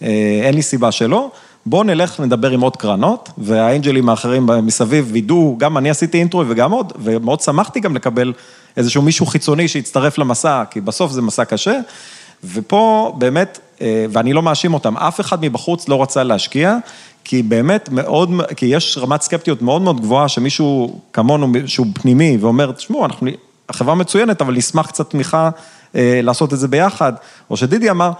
אין לי סיבה שלא. בואו נלך, נדבר עם עוד קרנות, והאנג'לים האחרים מסביב וידעו, גם אני עשיתי אינטרו וגם עוד, ומאוד שמחתי גם לקבל איזשהו מישהו חיצוני שיצטרף למסע, כי בסוף זה מסע קשה, ופה באמת, ואני לא מאשים אותם, אף אחד מבחוץ לא רצה להשקיע, כי באמת מאוד, כי יש רמת סקפטיות מאוד מאוד גבוהה, שמישהו כמונו, שהוא פנימי, ואומר, תשמעו, אנחנו, החברה מצוינת, אבל נשמח קצת תמיכה לעשות את זה ביחד, או שדידי אמר,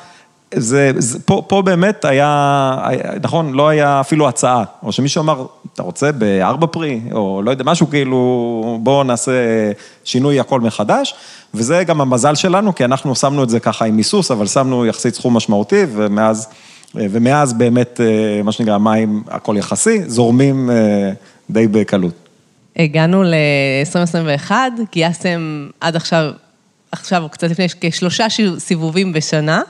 זה, זה, פה, פה באמת היה, נכון, לא היה אפילו הצעה, או שמישהו אמר, אתה רוצה בארבע פרי, או לא יודע, משהו כאילו, בואו נעשה שינוי הכל מחדש, וזה גם המזל שלנו, כי אנחנו שמנו את זה ככה עם מיסוס, אבל שמנו יחסית סכום משמעותי, ומאז, ומאז באמת, מה שנקרא, מים, הכל יחסי, זורמים די בקלות. הגענו ל-2021, גייסתם עד עכשיו, עכשיו, או קצת לפני, כשלושה סיבובים בשנה.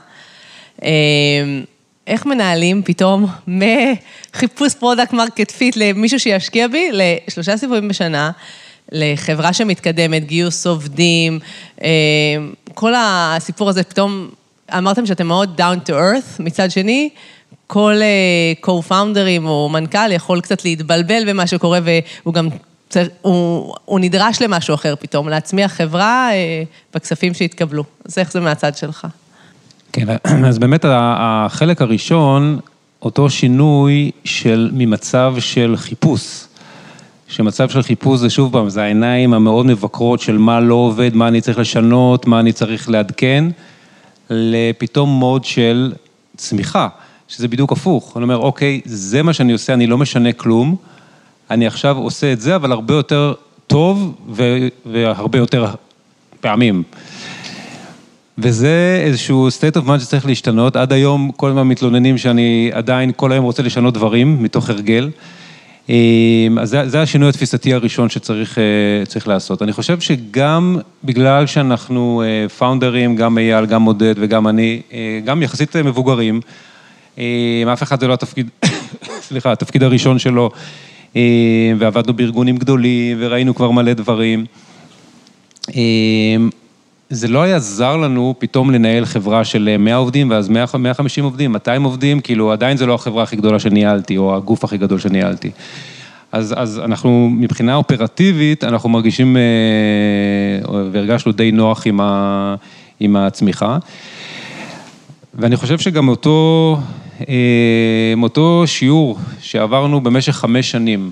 איך מנהלים פתאום מחיפוש product market fit למישהו שישקיע בי, לשלושה סיבובים בשנה, לחברה שמתקדמת, גיוס עובדים, כל הסיפור הזה פתאום, אמרתם שאתם מאוד down to earth, מצד שני, כל co-founders או מנכ"ל יכול קצת להתבלבל במה שקורה והוא גם, הוא, הוא נדרש למשהו אחר פתאום, להצמיח חברה בכספים שהתקבלו. אז איך זה מהצד שלך? כן, אז באמת החלק הראשון, אותו שינוי של, ממצב של חיפוש שמצב של חיפוש זה שוב פעם, זה העיניים המאוד מבקרות של מה לא עובד, מה אני צריך לשנות, מה אני צריך לעדכן, לפתאום מוד של צמיחה, שזה בדיוק הפוך. אני אומר, אוקיי, זה מה שאני עושה, אני לא משנה כלום, אני עכשיו עושה את זה, אבל הרבה יותר טוב ו- והרבה יותר פעמים. וזה איזשהו state of mind שצריך להשתנות. עד היום כל הזמן מתלוננים שאני עדיין כל היום רוצה לשנות דברים מתוך הרגל. אז זה, זה השינוי התפיסתי הראשון שצריך אה, לעשות. אני חושב שגם בגלל שאנחנו פאונדרים, גם אייל, גם עודד וגם אני, אה, גם יחסית מבוגרים, אף אחד זה לא התפקיד, סליחה, התפקיד הראשון שלו, ועבדנו בארגונים גדולים וראינו כבר מלא דברים. זה לא היה זר לנו פתאום לנהל חברה של 100 עובדים ואז 150 עובדים, 200 עובדים, כאילו עדיין זה לא החברה הכי גדולה שניהלתי או הגוף הכי גדול שניהלתי. אז, אז אנחנו מבחינה אופרטיבית, אנחנו מרגישים והרגשנו די נוח עם, ה, עם הצמיחה. ואני חושב שגם אותו, אותו שיעור שעברנו במשך חמש שנים,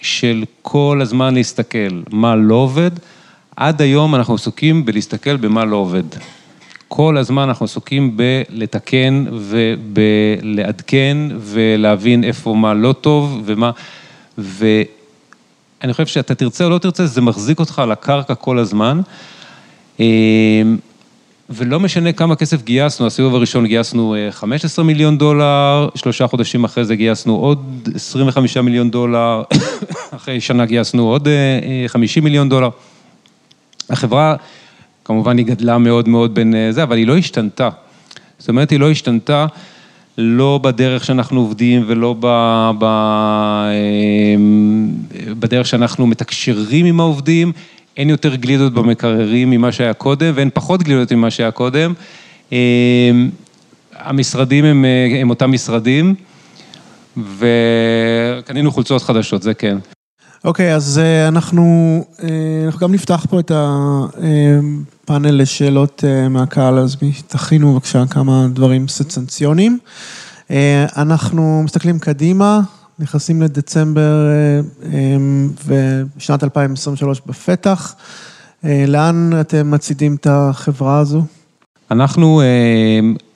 של כל הזמן להסתכל מה לא עובד, עד היום אנחנו עסוקים בלהסתכל במה לא עובד. כל הזמן אנחנו עסוקים בלתקן ובלעדכן ולהבין איפה מה לא טוב ומה... ואני חושב שאתה תרצה או לא תרצה, זה מחזיק אותך על הקרקע כל הזמן. ולא משנה כמה כסף גייסנו, הסיבוב הראשון גייסנו 15 מיליון דולר, שלושה חודשים אחרי זה גייסנו עוד 25 מיליון דולר, אחרי שנה גייסנו עוד 50 מיליון דולר. החברה, כמובן היא גדלה מאוד מאוד בין זה, אבל היא לא השתנתה. זאת אומרת, היא לא השתנתה, לא בדרך שאנחנו עובדים ולא בדרך שאנחנו מתקשרים עם העובדים, אין יותר גלידות במקררים ממה שהיה קודם ואין פחות גלידות ממה שהיה קודם. המשרדים הם, הם אותם משרדים וקנינו חולצות חדשות, זה כן. אוקיי, אז אנחנו, אנחנו גם נפתח פה את הפאנל לשאלות מהקהל, אז תכינו בבקשה כמה דברים סנסציוניים. אנחנו מסתכלים קדימה, נכנסים לדצמבר ושנת 2023 בפתח. לאן אתם מצעידים את החברה הזו? אנחנו,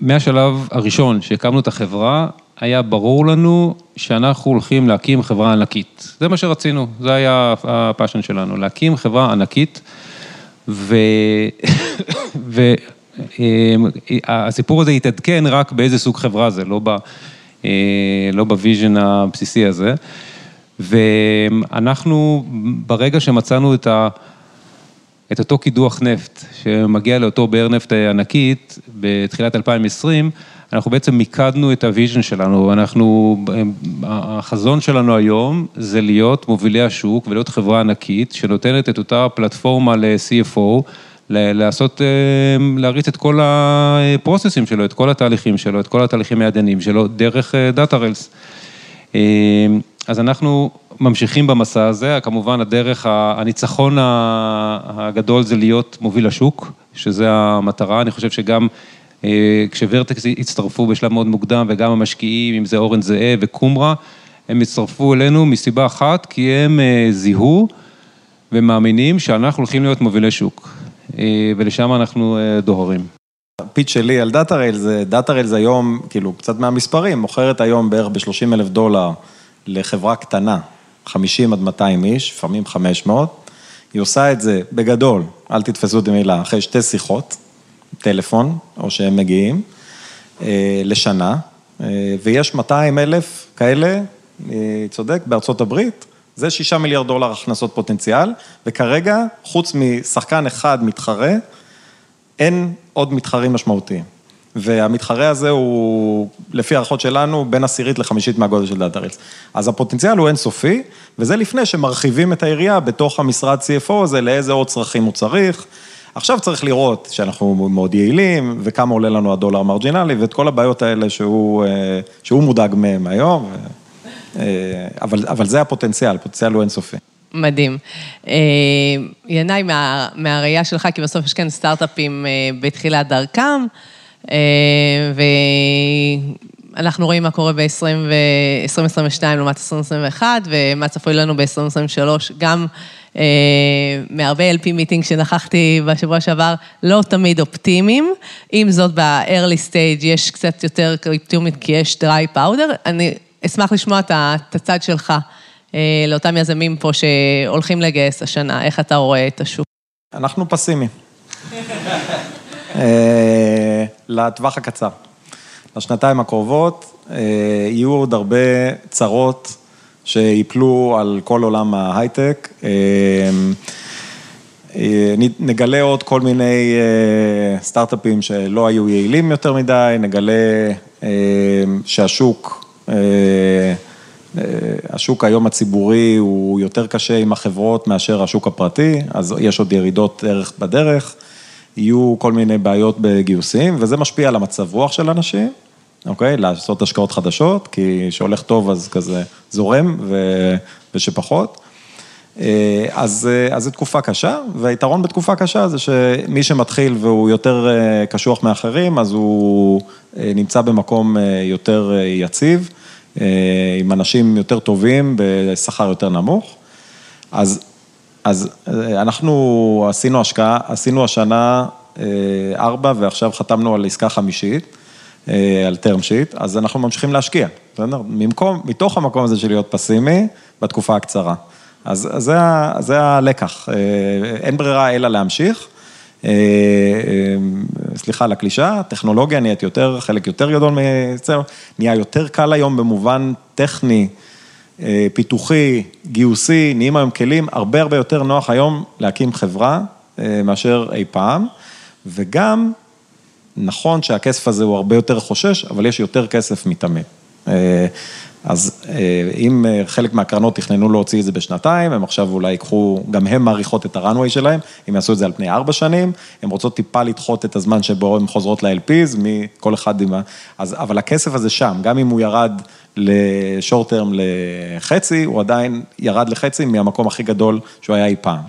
מהשלב הראשון שהקמנו את החברה, היה ברור לנו שאנחנו הולכים להקים חברה ענקית. זה מה שרצינו, זה היה הפאשן שלנו, להקים חברה ענקית. והסיפור הזה התעדכן רק באיזה סוג חברה זה, לא ב vision הבסיסי הזה. ואנחנו, ברגע שמצאנו את אותו קידוח נפט, שמגיע לאותו באר נפט ענקית, בתחילת 2020, אנחנו בעצם מיקדנו את ה vision שלנו, אנחנו, החזון שלנו היום זה להיות מובילי השוק ולהיות חברה ענקית שנותנת את אותה פלטפורמה ל-CFO, לעשות, להריץ את כל הפרוססים שלו, את כל התהליכים שלו, את כל התהליכים הידניים שלו, דרך דאטה רלס. אז אנחנו ממשיכים במסע הזה, כמובן הדרך, הניצחון הגדול זה להיות מוביל השוק, שזה המטרה, אני חושב שגם כשוורטקס הצטרפו בשלב מאוד מוקדם וגם המשקיעים, אם זה אורן זהה וקומרה, הם הצטרפו אלינו מסיבה אחת, כי הם זיהו ומאמינים שאנחנו הולכים להיות מובילי שוק, ולשם אנחנו דוהרים. ה pitch שלי על Datarails, Datarails היום, כאילו קצת מהמספרים, מוכרת היום בערך ב-30 אלף דולר לחברה קטנה, 50 עד 200 איש, לפעמים 500, היא עושה את זה בגדול, אל תתפסו אותי מילה, אחרי שתי שיחות. טלפון, או שהם מגיעים, לשנה, ויש 200 אלף כאלה, צודק, בארצות הברית, זה שישה מיליארד דולר הכנסות פוטנציאל, וכרגע, חוץ משחקן אחד מתחרה, אין עוד מתחרים משמעותיים. והמתחרה הזה הוא, לפי הערכות שלנו, בין עשירית לחמישית מהגודל של דאטה רילס. אז הפוטנציאל הוא אינסופי, וזה לפני שמרחיבים את היריעה בתוך המשרד CFO הזה, לאיזה עוד צרכים הוא צריך. עכשיו צריך לראות שאנחנו מאוד יעילים, וכמה עולה לנו הדולר המרג'ינלי, ואת כל הבעיות האלה שהוא מודאג מהם היום, אבל זה הפוטנציאל, הפוטנציאל הוא אינסופי. מדהים. ינאי, מהראייה שלך, כי בסוף יש כאן סטארט-אפים בתחילת דרכם, אנחנו רואים מה קורה ב-2022 לעומת 2021, ומה צפוי לנו ב-2023, גם אה, מהרבה LP מיטינג שנכחתי בשבוע שעבר, לא תמיד אופטימיים. עם זאת, ב-early stage יש קצת יותר אופטימית, כי יש dry powder. אני אשמח לשמוע את הצד שלך אה, לאותם יזמים פה שהולכים לגייס השנה, איך אתה רואה את השוק? אנחנו פסימיים. אה, לטווח הקצר. לשנתיים הקרובות אה, יהיו עוד הרבה צרות שיפלו על כל עולם ההייטק. נגלה עוד כל מיני סטארט-אפים שלא היו יעילים יותר מדי, נגלה שהשוק, השוק היום הציבורי הוא יותר קשה עם החברות מאשר השוק הפרטי, אז יש עוד ירידות ערך בדרך, יהיו כל מיני בעיות בגיוסים, וזה משפיע על המצב רוח של אנשים, אוקיי? לעשות השקעות חדשות, כי שהולך טוב אז כזה זורם, ו... ושפחות. אה, אז, אה, זו תקופה קשה, והיתרון בתקופה קשה זה שמי שמתחיל והוא יותר אה, קשוח מאחרים, אז הוא נמצא במקום יותר יציב, עם אנשים יותר טובים, בשכר יותר נמוך. אז, אז אנחנו עשינו השקעה, עשינו השנה ארבע, ועכשיו חתמנו על עסקה חמישית, על term sheet, אז אנחנו ממשיכים להשקיע, בסדר? מתוך המקום הזה של להיות פסימי, בתקופה הקצרה. אז, אז זה, זה הלקח, אה, אין ברירה אלא להמשיך. אה, אה, סליחה על הקלישה, הטכנולוגיה נהיית יותר, חלק יותר גדול מזה, נהיה יותר קל היום במובן טכני, פיתוחי, גיוסי, נהיים היום כלים, הרבה הרבה יותר נוח היום להקים חברה מאשר אי פעם, וגם נכון שהכסף הזה הוא הרבה יותר חושש, אבל יש יותר כסף מתמיד. אז אה, אם אה, חלק מהקרנות תכננו להוציא את זה בשנתיים, הם עכשיו אולי ייקחו, גם הם מעריכות את הראנוויי שלהם, הם יעשו את זה על פני ארבע שנים, הם רוצות טיפה לדחות את הזמן שבו הן חוזרות ל-LPs, מכל אחד עם ה... אז, אבל הכסף הזה שם, גם אם הוא ירד לשורט טרם לחצי, הוא עדיין ירד לחצי מהמקום הכי גדול שהוא היה אי פעם.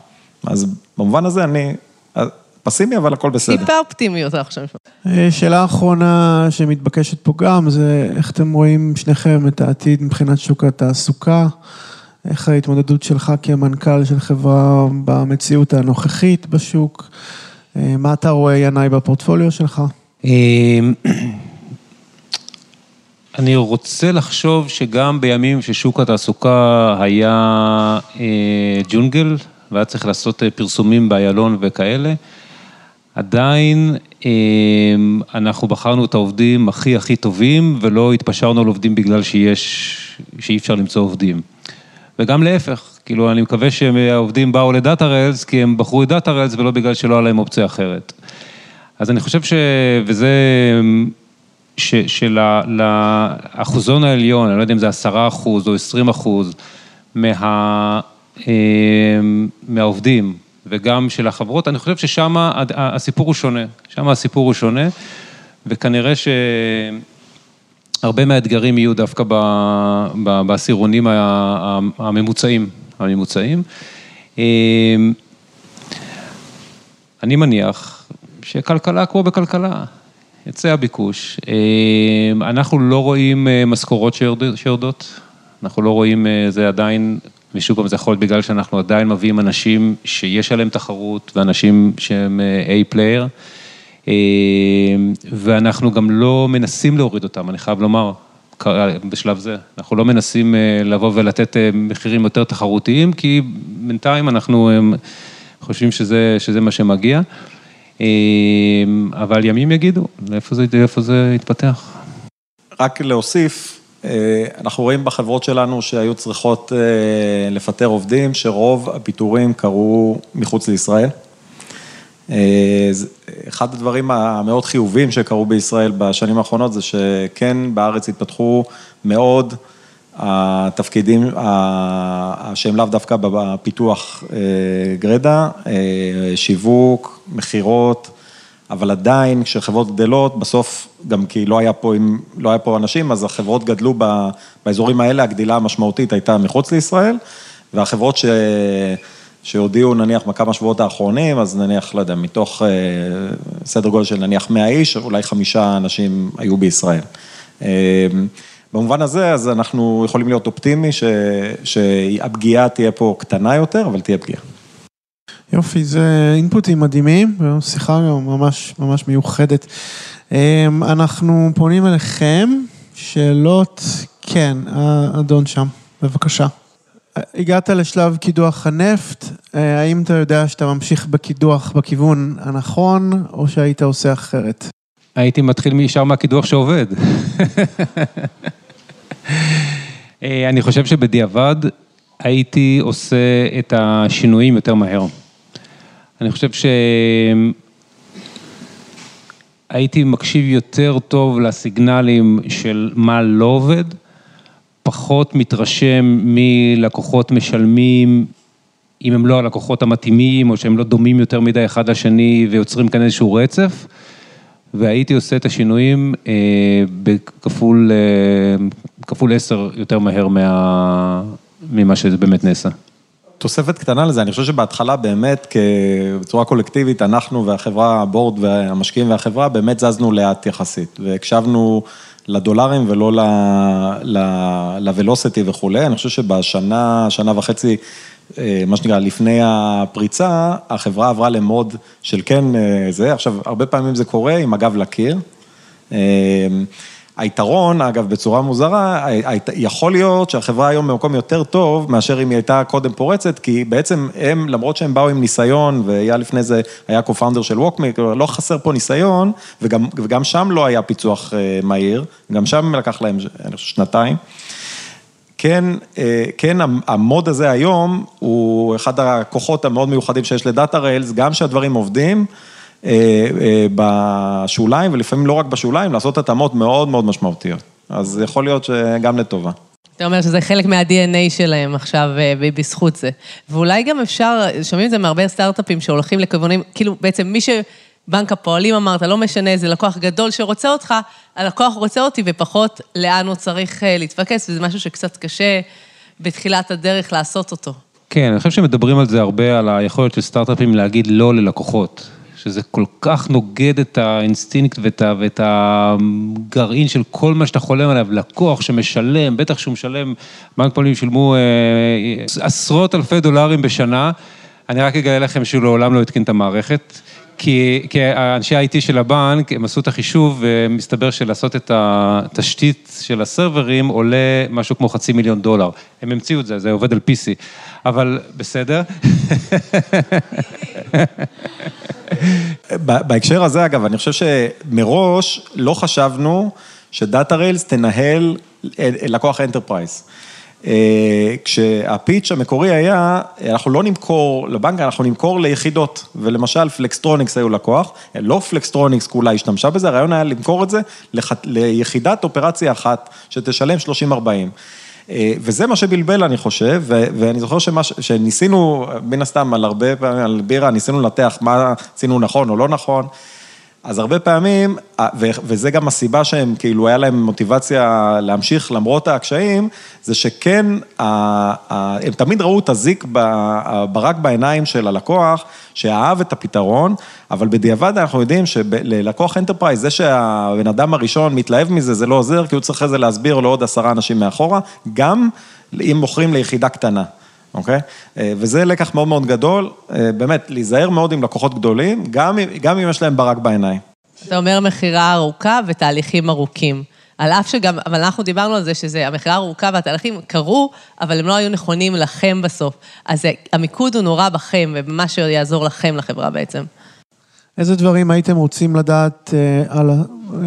אז במובן הזה אני אה, פסימי, אבל הכל בסדר. טיפה אופטימיות אנחנו שומעים. אה, שאלה אחרונה שמתבקשת פה גם, זה איך אתם רואים שניכם את העתיד מבחינת שוק התעסוקה? איך ההתמודדות שלך כמנכ"ל של חברה במציאות הנוכחית בשוק? אה, מה אתה רואה, ינאי, בפורטפוליו שלך? אמ, אני רוצה לחשוב שגם בימים ששוק התעסוקה היה אה, ג'ונגל, והיה צריך לעשות פרסומים באיילון וכאלה, עדיין אה, אנחנו בחרנו את העובדים הכי הכי טובים, ולא התפשרנו על עובדים בגלל שיש, שאי אפשר למצוא עובדים. וגם להפך, כאילו, אני מקווה שהעובדים באו לדאטה ריילס, כי הם בחרו את דאטה ריילס ולא בגלל שלא היה להם אופציה אחרת. אז אני חושב ש... וזה... ש, שלאחוזון העליון, אני לא יודע אם זה עשרה אחוז או עשרים אחוז מה, אה, מהעובדים וגם של החברות, אני חושב ששם הסיפור הוא שונה, שם הסיפור הוא שונה, וכנראה שהרבה מהאתגרים יהיו דווקא בעשירונים הממוצעים, הממוצעים. אה, אני מניח שכלכלה כמו בכלכלה, יצא הביקוש. אה, אנחנו לא רואים אה, משכורות שיורד- שיורדות, אנחנו לא רואים, אה, זה עדיין, ושוב פעם זה יכול להיות בגלל שאנחנו עדיין מביאים אנשים שיש עליהם תחרות, ואנשים שהם A-פלייר, ואנחנו גם לא מנסים להוריד אותם, אני חייב לומר, בשלב זה. אנחנו לא מנסים אה, לבוא ולתת אה, מחירים יותר תחרותיים, כי בינתיים אנחנו אה, חושבים שזה, שזה מה שמגיע. אה, אבל ימים יגידו, לאיפה זה, לאיפה זה יתפתח. רק להוסיף, אה, אנחנו רואים בחברות שלנו שהיו צריכות אה, לפטר עובדים, שרוב הפיטורים קרו מחוץ לישראל. אה, אחד הדברים המאוד חיוביים שקרו בישראל בשנים האחרונות זה שכן בארץ התפתחו מאוד התפקידים שהם לאו דווקא בפיתוח אה, גרדה, אה, שיווק, מכירות, אבל עדיין כשחברות גדלות, בסוף גם כי לא היה פה, לא היה פה אנשים, אז החברות גדלו ב, באזורים האלה, הגדילה המשמעותית הייתה מחוץ לישראל, והחברות ש... שהודיעו נניח בכמה שבועות האחרונים, אז נניח, לא יודע, מתוך אה, סדר גודל של נניח 100 איש, אולי חמישה אנשים היו בישראל. אה, במובן הזה, אז אנחנו יכולים להיות אופטימי ש, שהפגיעה תהיה פה קטנה יותר, אבל תהיה פגיעה. יופי, זה אינפוטים מדהימים, שיחה גם ממש ממש מיוחדת. אמ, אנחנו פונים אליכם, שאלות, כן, האדון שם, בבקשה. הגעת לשלב קידוח הנפט, אה, האם אתה יודע שאתה ממשיך בקידוח בכיוון הנכון, או שהיית עושה אחרת? הייתי מתחיל מישר מהקידוח שעובד. אה, אני חושב שבדיעבד הייתי עושה את השינויים יותר מהר. אני חושב שהייתי מקשיב יותר טוב לסיגנלים של מה לא עובד, פחות מתרשם מלקוחות משלמים, אם הם לא הלקוחות המתאימים, או שהם לא דומים יותר מדי אחד לשני ויוצרים כאן איזשהו רצף. והייתי עושה את השינויים אה, בכפול, אה, כפול עשר יותר מהר מה, ממה שזה באמת נעשה. תוספת קטנה לזה, אני חושב שבהתחלה באמת, בצורה קולקטיבית, אנחנו והחברה, הבורד והמשקיעים והחברה, באמת זזנו לאט יחסית, והקשבנו לדולרים ולא לוולוסיטי וכולי. אני חושב שבשנה, שנה וחצי, אה, מה שנקרא, לפני הפריצה, החברה עברה למוד של כן אה, זה. עכשיו, הרבה פעמים זה קורה עם הגב לקיר. היתרון, אגב, בצורה מוזרה, יכול להיות שהחברה היום במקום יותר טוב מאשר אם היא הייתה קודם פורצת, כי בעצם הם, למרות שהם באו עם ניסיון, והיה לפני זה, היה co-founder של ווקמייק, לא חסר פה ניסיון, וגם, וגם שם לא היה פיצוח אה, מהיר, גם שם לקח להם, שנתיים. כן, אה, כן, המוד הזה היום הוא אחד הכוחות המאוד מיוחדים שיש לדאטה ריילס, גם שהדברים עובדים. אה, אה, בשוליים, ולפעמים לא רק בשוליים, לעשות התאמות מאוד מאוד משמעותיות. אז יכול להיות שגם לטובה. אתה אומר שזה חלק מה-DNA שלהם עכשיו, אה, בזכות זה. ואולי גם אפשר, שומעים את זה מהרבה סטארט-אפים שהולכים לכיוונים, כאילו בעצם מי שבנק הפועלים אמרת, לא משנה, זה לקוח גדול שרוצה אותך, הלקוח רוצה אותי ופחות לאן הוא צריך להתפקס, וזה משהו שקצת קשה בתחילת הדרך לעשות אותו. כן, אני חושב שמדברים על זה הרבה, על היכולת של סטארט-אפים להגיד לא ללקוחות. שזה כל כך נוגד את האינסטינקט ואת, ואת הגרעין של כל מה שאתה חולם עליו, לקוח שמשלם, בטח שהוא משלם, בנק פועלים שילמו אה, עשרות אלפי דולרים בשנה, אני רק אגלה לכם שהוא לעולם לא התקין את המערכת. כי, כי אנשי ה-IT של הבנק, הם עשו את החישוב, ומסתבר שלעשות את התשתית של הסרברים עולה משהו כמו חצי מיליון דולר. הם המציאו את זה, זה עובד על PC, אבל בסדר. בהקשר הזה, אגב, אני חושב שמראש לא חשבנו ש Datarails תנהל לקוח enterprise. אה, כשה pitch המקורי היה, אנחנו לא נמכור לבנק, אנחנו נמכור ליחידות, ולמשל Flextronics היו לקוח, לא Flextronics כולה השתמשה בזה, הרעיון היה למכור את זה ליחידת אופרציה אחת, שתשלם 30-40. אה, וזה מה שבלבל, אני חושב, ואני זוכר שמה, שניסינו, מן הסתם, על הרבה פעמים, על בירה, ניסינו לנתח מה עשינו נכון או לא נכון. אז הרבה פעמים, וזה גם הסיבה שהם, כאילו, היה להם מוטיבציה להמשיך למרות הקשיים, זה שכן, הם תמיד ראו את הזיק ברק בעיניים של הלקוח, שאהב את הפתרון, אבל בדיעבד אנחנו יודעים שללקוח enterprise, זה שהבן אדם הראשון מתלהב מזה, זה לא עוזר, כי הוא צריך אחרי זה להסביר לעוד עשרה אנשים מאחורה, גם אם מוכרים ליחידה קטנה. אוקיי? אה, וזה לקח מאוד מאוד גדול, אה, באמת, להיזהר מאוד עם לקוחות גדולים, גם, גם אם יש להם ברק בעיניים. אתה אומר מכירה ארוכה ותהליכים ארוכים. על אף שגם, אבל אנחנו דיברנו על זה שזה, המכירה ארוכה והתהליכים קרו, אבל הם לא היו נכונים לכם בסוף. אז המיקוד הוא נורא בכם, ובמה שיעזור לכם לחברה בעצם. איזה דברים הייתם רוצים לדעת אה, על,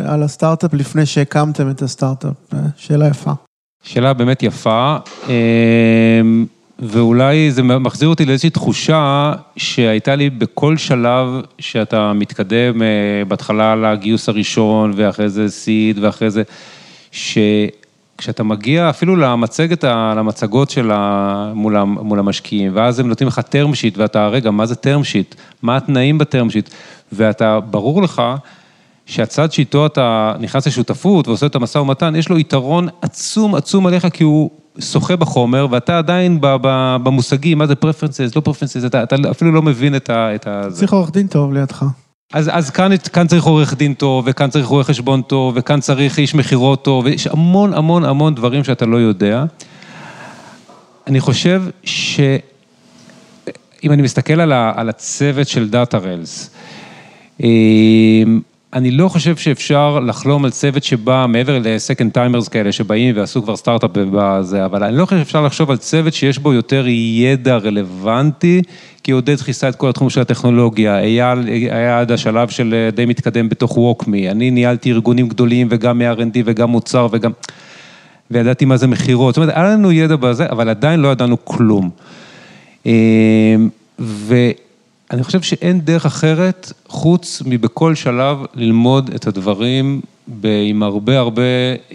על הסטארט-אפ לפני שהקמתם את הסטארט-אפ? שאלה יפה. שאלה באמת יפה. ואולי זה מחזיר אותי לאיזושהי תחושה שהייתה לי בכל שלב שאתה מתקדם, אה, בהתחלה לגיוס הראשון, ואחרי זה סיד, ואחרי זה, שכשאתה מגיע אפילו למצגת, למצגות של מול, מול המשקיעים, ואז הם נותנים לך term sheet, ואתה, רגע, מה זה term sheet? מה התנאים ב term sheet? ואתה, ברור לך, שהצד שאיתו אתה נכנס לשותפות ועושה את המשא ומתן, יש לו יתרון עצום עצום עליך, כי הוא שוחה בחומר, ואתה עדיין במושגים, מה זה preferences, לא preferences, אתה, אתה אפילו לא מבין את ה... צריך עורך דין טוב לידך. אז, אז כאן, כאן צריך עורך דין טוב, וכאן צריך רואה חשבון טוב, וכאן צריך איש מכירות טוב, ויש המון המון המון דברים שאתה לא יודע. אני חושב שאם אני מסתכל על, ה, על הצוות של Datarails, אני לא חושב שאפשר לחלום על צוות שבא מעבר ל second timers כאלה שבאים ועשו כבר סטארט-אפ בזה, אבל אני לא חושב שאפשר לחשוב על צוות שיש בו יותר ידע רלוונטי, כי עודד כיסה את כל התחום של הטכנולוגיה, אייל היה עד השלב של די מתקדם בתוך WalkMe, אני ניהלתי ארגונים גדולים וגם מ-R&D וגם מוצר וגם... וידעתי מה זה מכירות, זאת אומרת, היה לנו ידע בזה, אבל עדיין לא ידענו כלום. ו... אני חושב שאין דרך אחרת, חוץ מבכל שלב ללמוד את הדברים עם הרבה הרבה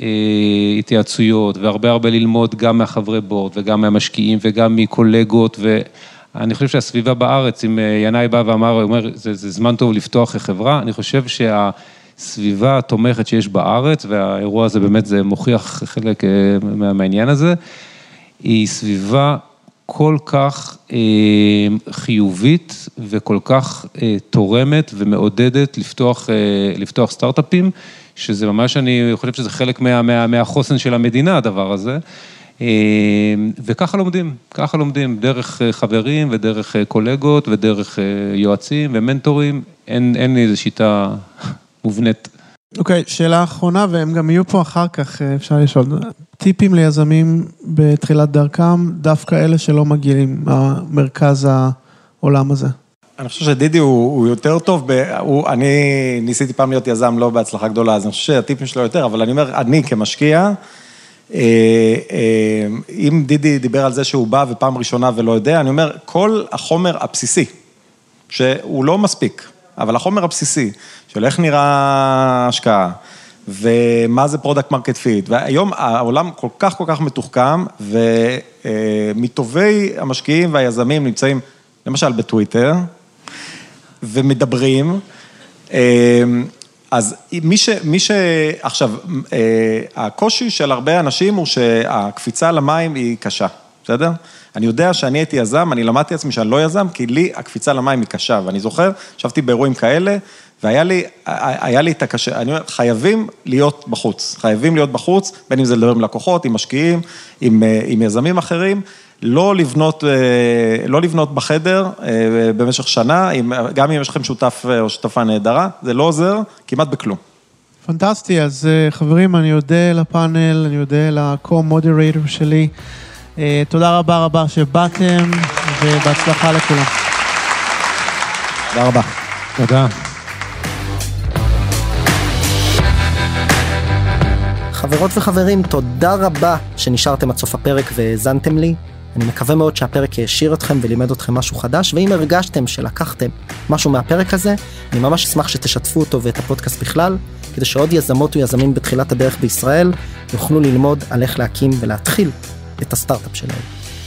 אה, התייעצויות והרבה הרבה ללמוד גם מהחברי בורד וגם מהמשקיעים וגם מקולגות ואני חושב שהסביבה בארץ, אם אה, ינאי בא ואמר, אומר, זה, זה זמן טוב לפתוח חברה, אני חושב שהסביבה התומכת שיש בארץ, והאירוע הזה באמת, זה מוכיח חלק אה, מהעניין הזה, היא סביבה כל כך אה, חיובית וכל כך אה, תורמת ומעודדת לפתוח, אה, לפתוח סטארט-אפים, שזה ממש, אני חושב שזה חלק מה, מה, מהחוסן של המדינה, הדבר הזה. וככה לומדים, ככה לומדים, דרך חברים ודרך קולגות ודרך יועצים ומנטורים, אין, אין לי איזו שיטה מובנית. אוקיי, okay, שאלה אחרונה, והם גם יהיו פה אחר כך, אפשר לשאול. טיפים ליזמים בתחילת דרכם, דווקא אלה שלא מגיעים מהמרכז העולם הזה? אני חושב שדידי הוא, הוא יותר טוב, ב, הוא, אני ניסיתי פעם להיות יזם לא בהצלחה גדולה, אז אני חושב שהטיפים שלו יותר, אבל אני אומר, אני כמשקיע, אה, אה, אם דידי דיבר על זה שהוא בא ופעם ראשונה ולא יודע, אני אומר, כל החומר הבסיסי, שהוא לא מספיק, אבל החומר הבסיסי, של איך נראה השקעה, ומה זה product market fit, והיום העולם כל כך כל כך מתוחכם, ומטובי המשקיעים והיזמים נמצאים למשל בטוויטר, ומדברים, אז מי ש... מי ש... עכשיו, הקושי של הרבה אנשים הוא שהקפיצה למים היא קשה, בסדר? אני יודע שאני הייתי יזם, אני למדתי עצמי שאני לא יזם, כי לי הקפיצה למים היא קשה, ואני זוכר, ישבתי באירועים כאלה, והיה לי, היה לי את הקשה, אני אומר, חייבים להיות בחוץ, חייבים להיות בחוץ, בין אם זה לדבר עם לקוחות, עם משקיעים, עם, עם יזמים אחרים, לא לבנות, לא לבנות בחדר במשך שנה, גם אם יש לכם שותף או שותפה נהדרה, זה לא עוזר כמעט בכלום. פנטסטי, אז חברים, אני אודה לפאנל, אני אודה ל-co-moderator שלי. תודה רבה רבה שבאתם, ובהצלחה לכולם. תודה רבה. תודה. חברות וחברים, תודה רבה שנשארתם עד סוף הפרק והאזנתם לי. אני מקווה מאוד שהפרק העשיר אתכם ולימד אתכם משהו חדש, ואם הרגשתם שלקחתם משהו מהפרק הזה, אני ממש אשמח שתשתפו אותו ואת הפודקאסט בכלל, כדי שעוד יזמות ויזמים בתחילת הדרך בישראל יוכלו ללמוד על איך להקים ולהתחיל את הסטארט-אפ שלהם.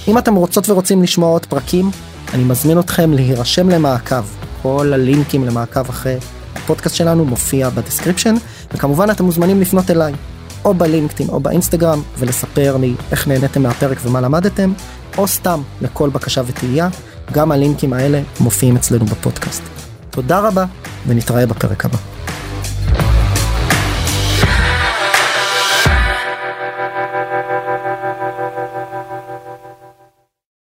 אם אתם רוצות ורוצים לשמוע עוד פרקים, אני מזמין אתכם להירשם למעקב. כל הלינקים למעקב אחרי הפודקאסט שלנו מופיע ב description, וכמובן אתם מוזמנים לפנות אליי. או בלינקדאין או באינסטגרם ולספר לי איך נהניתם מהפרק ומה למדתם, או סתם לכל בקשה ותהייה, גם הלינקים האלה מופיעים אצלנו בפודקאסט. תודה רבה ונתראה בפרק הבא.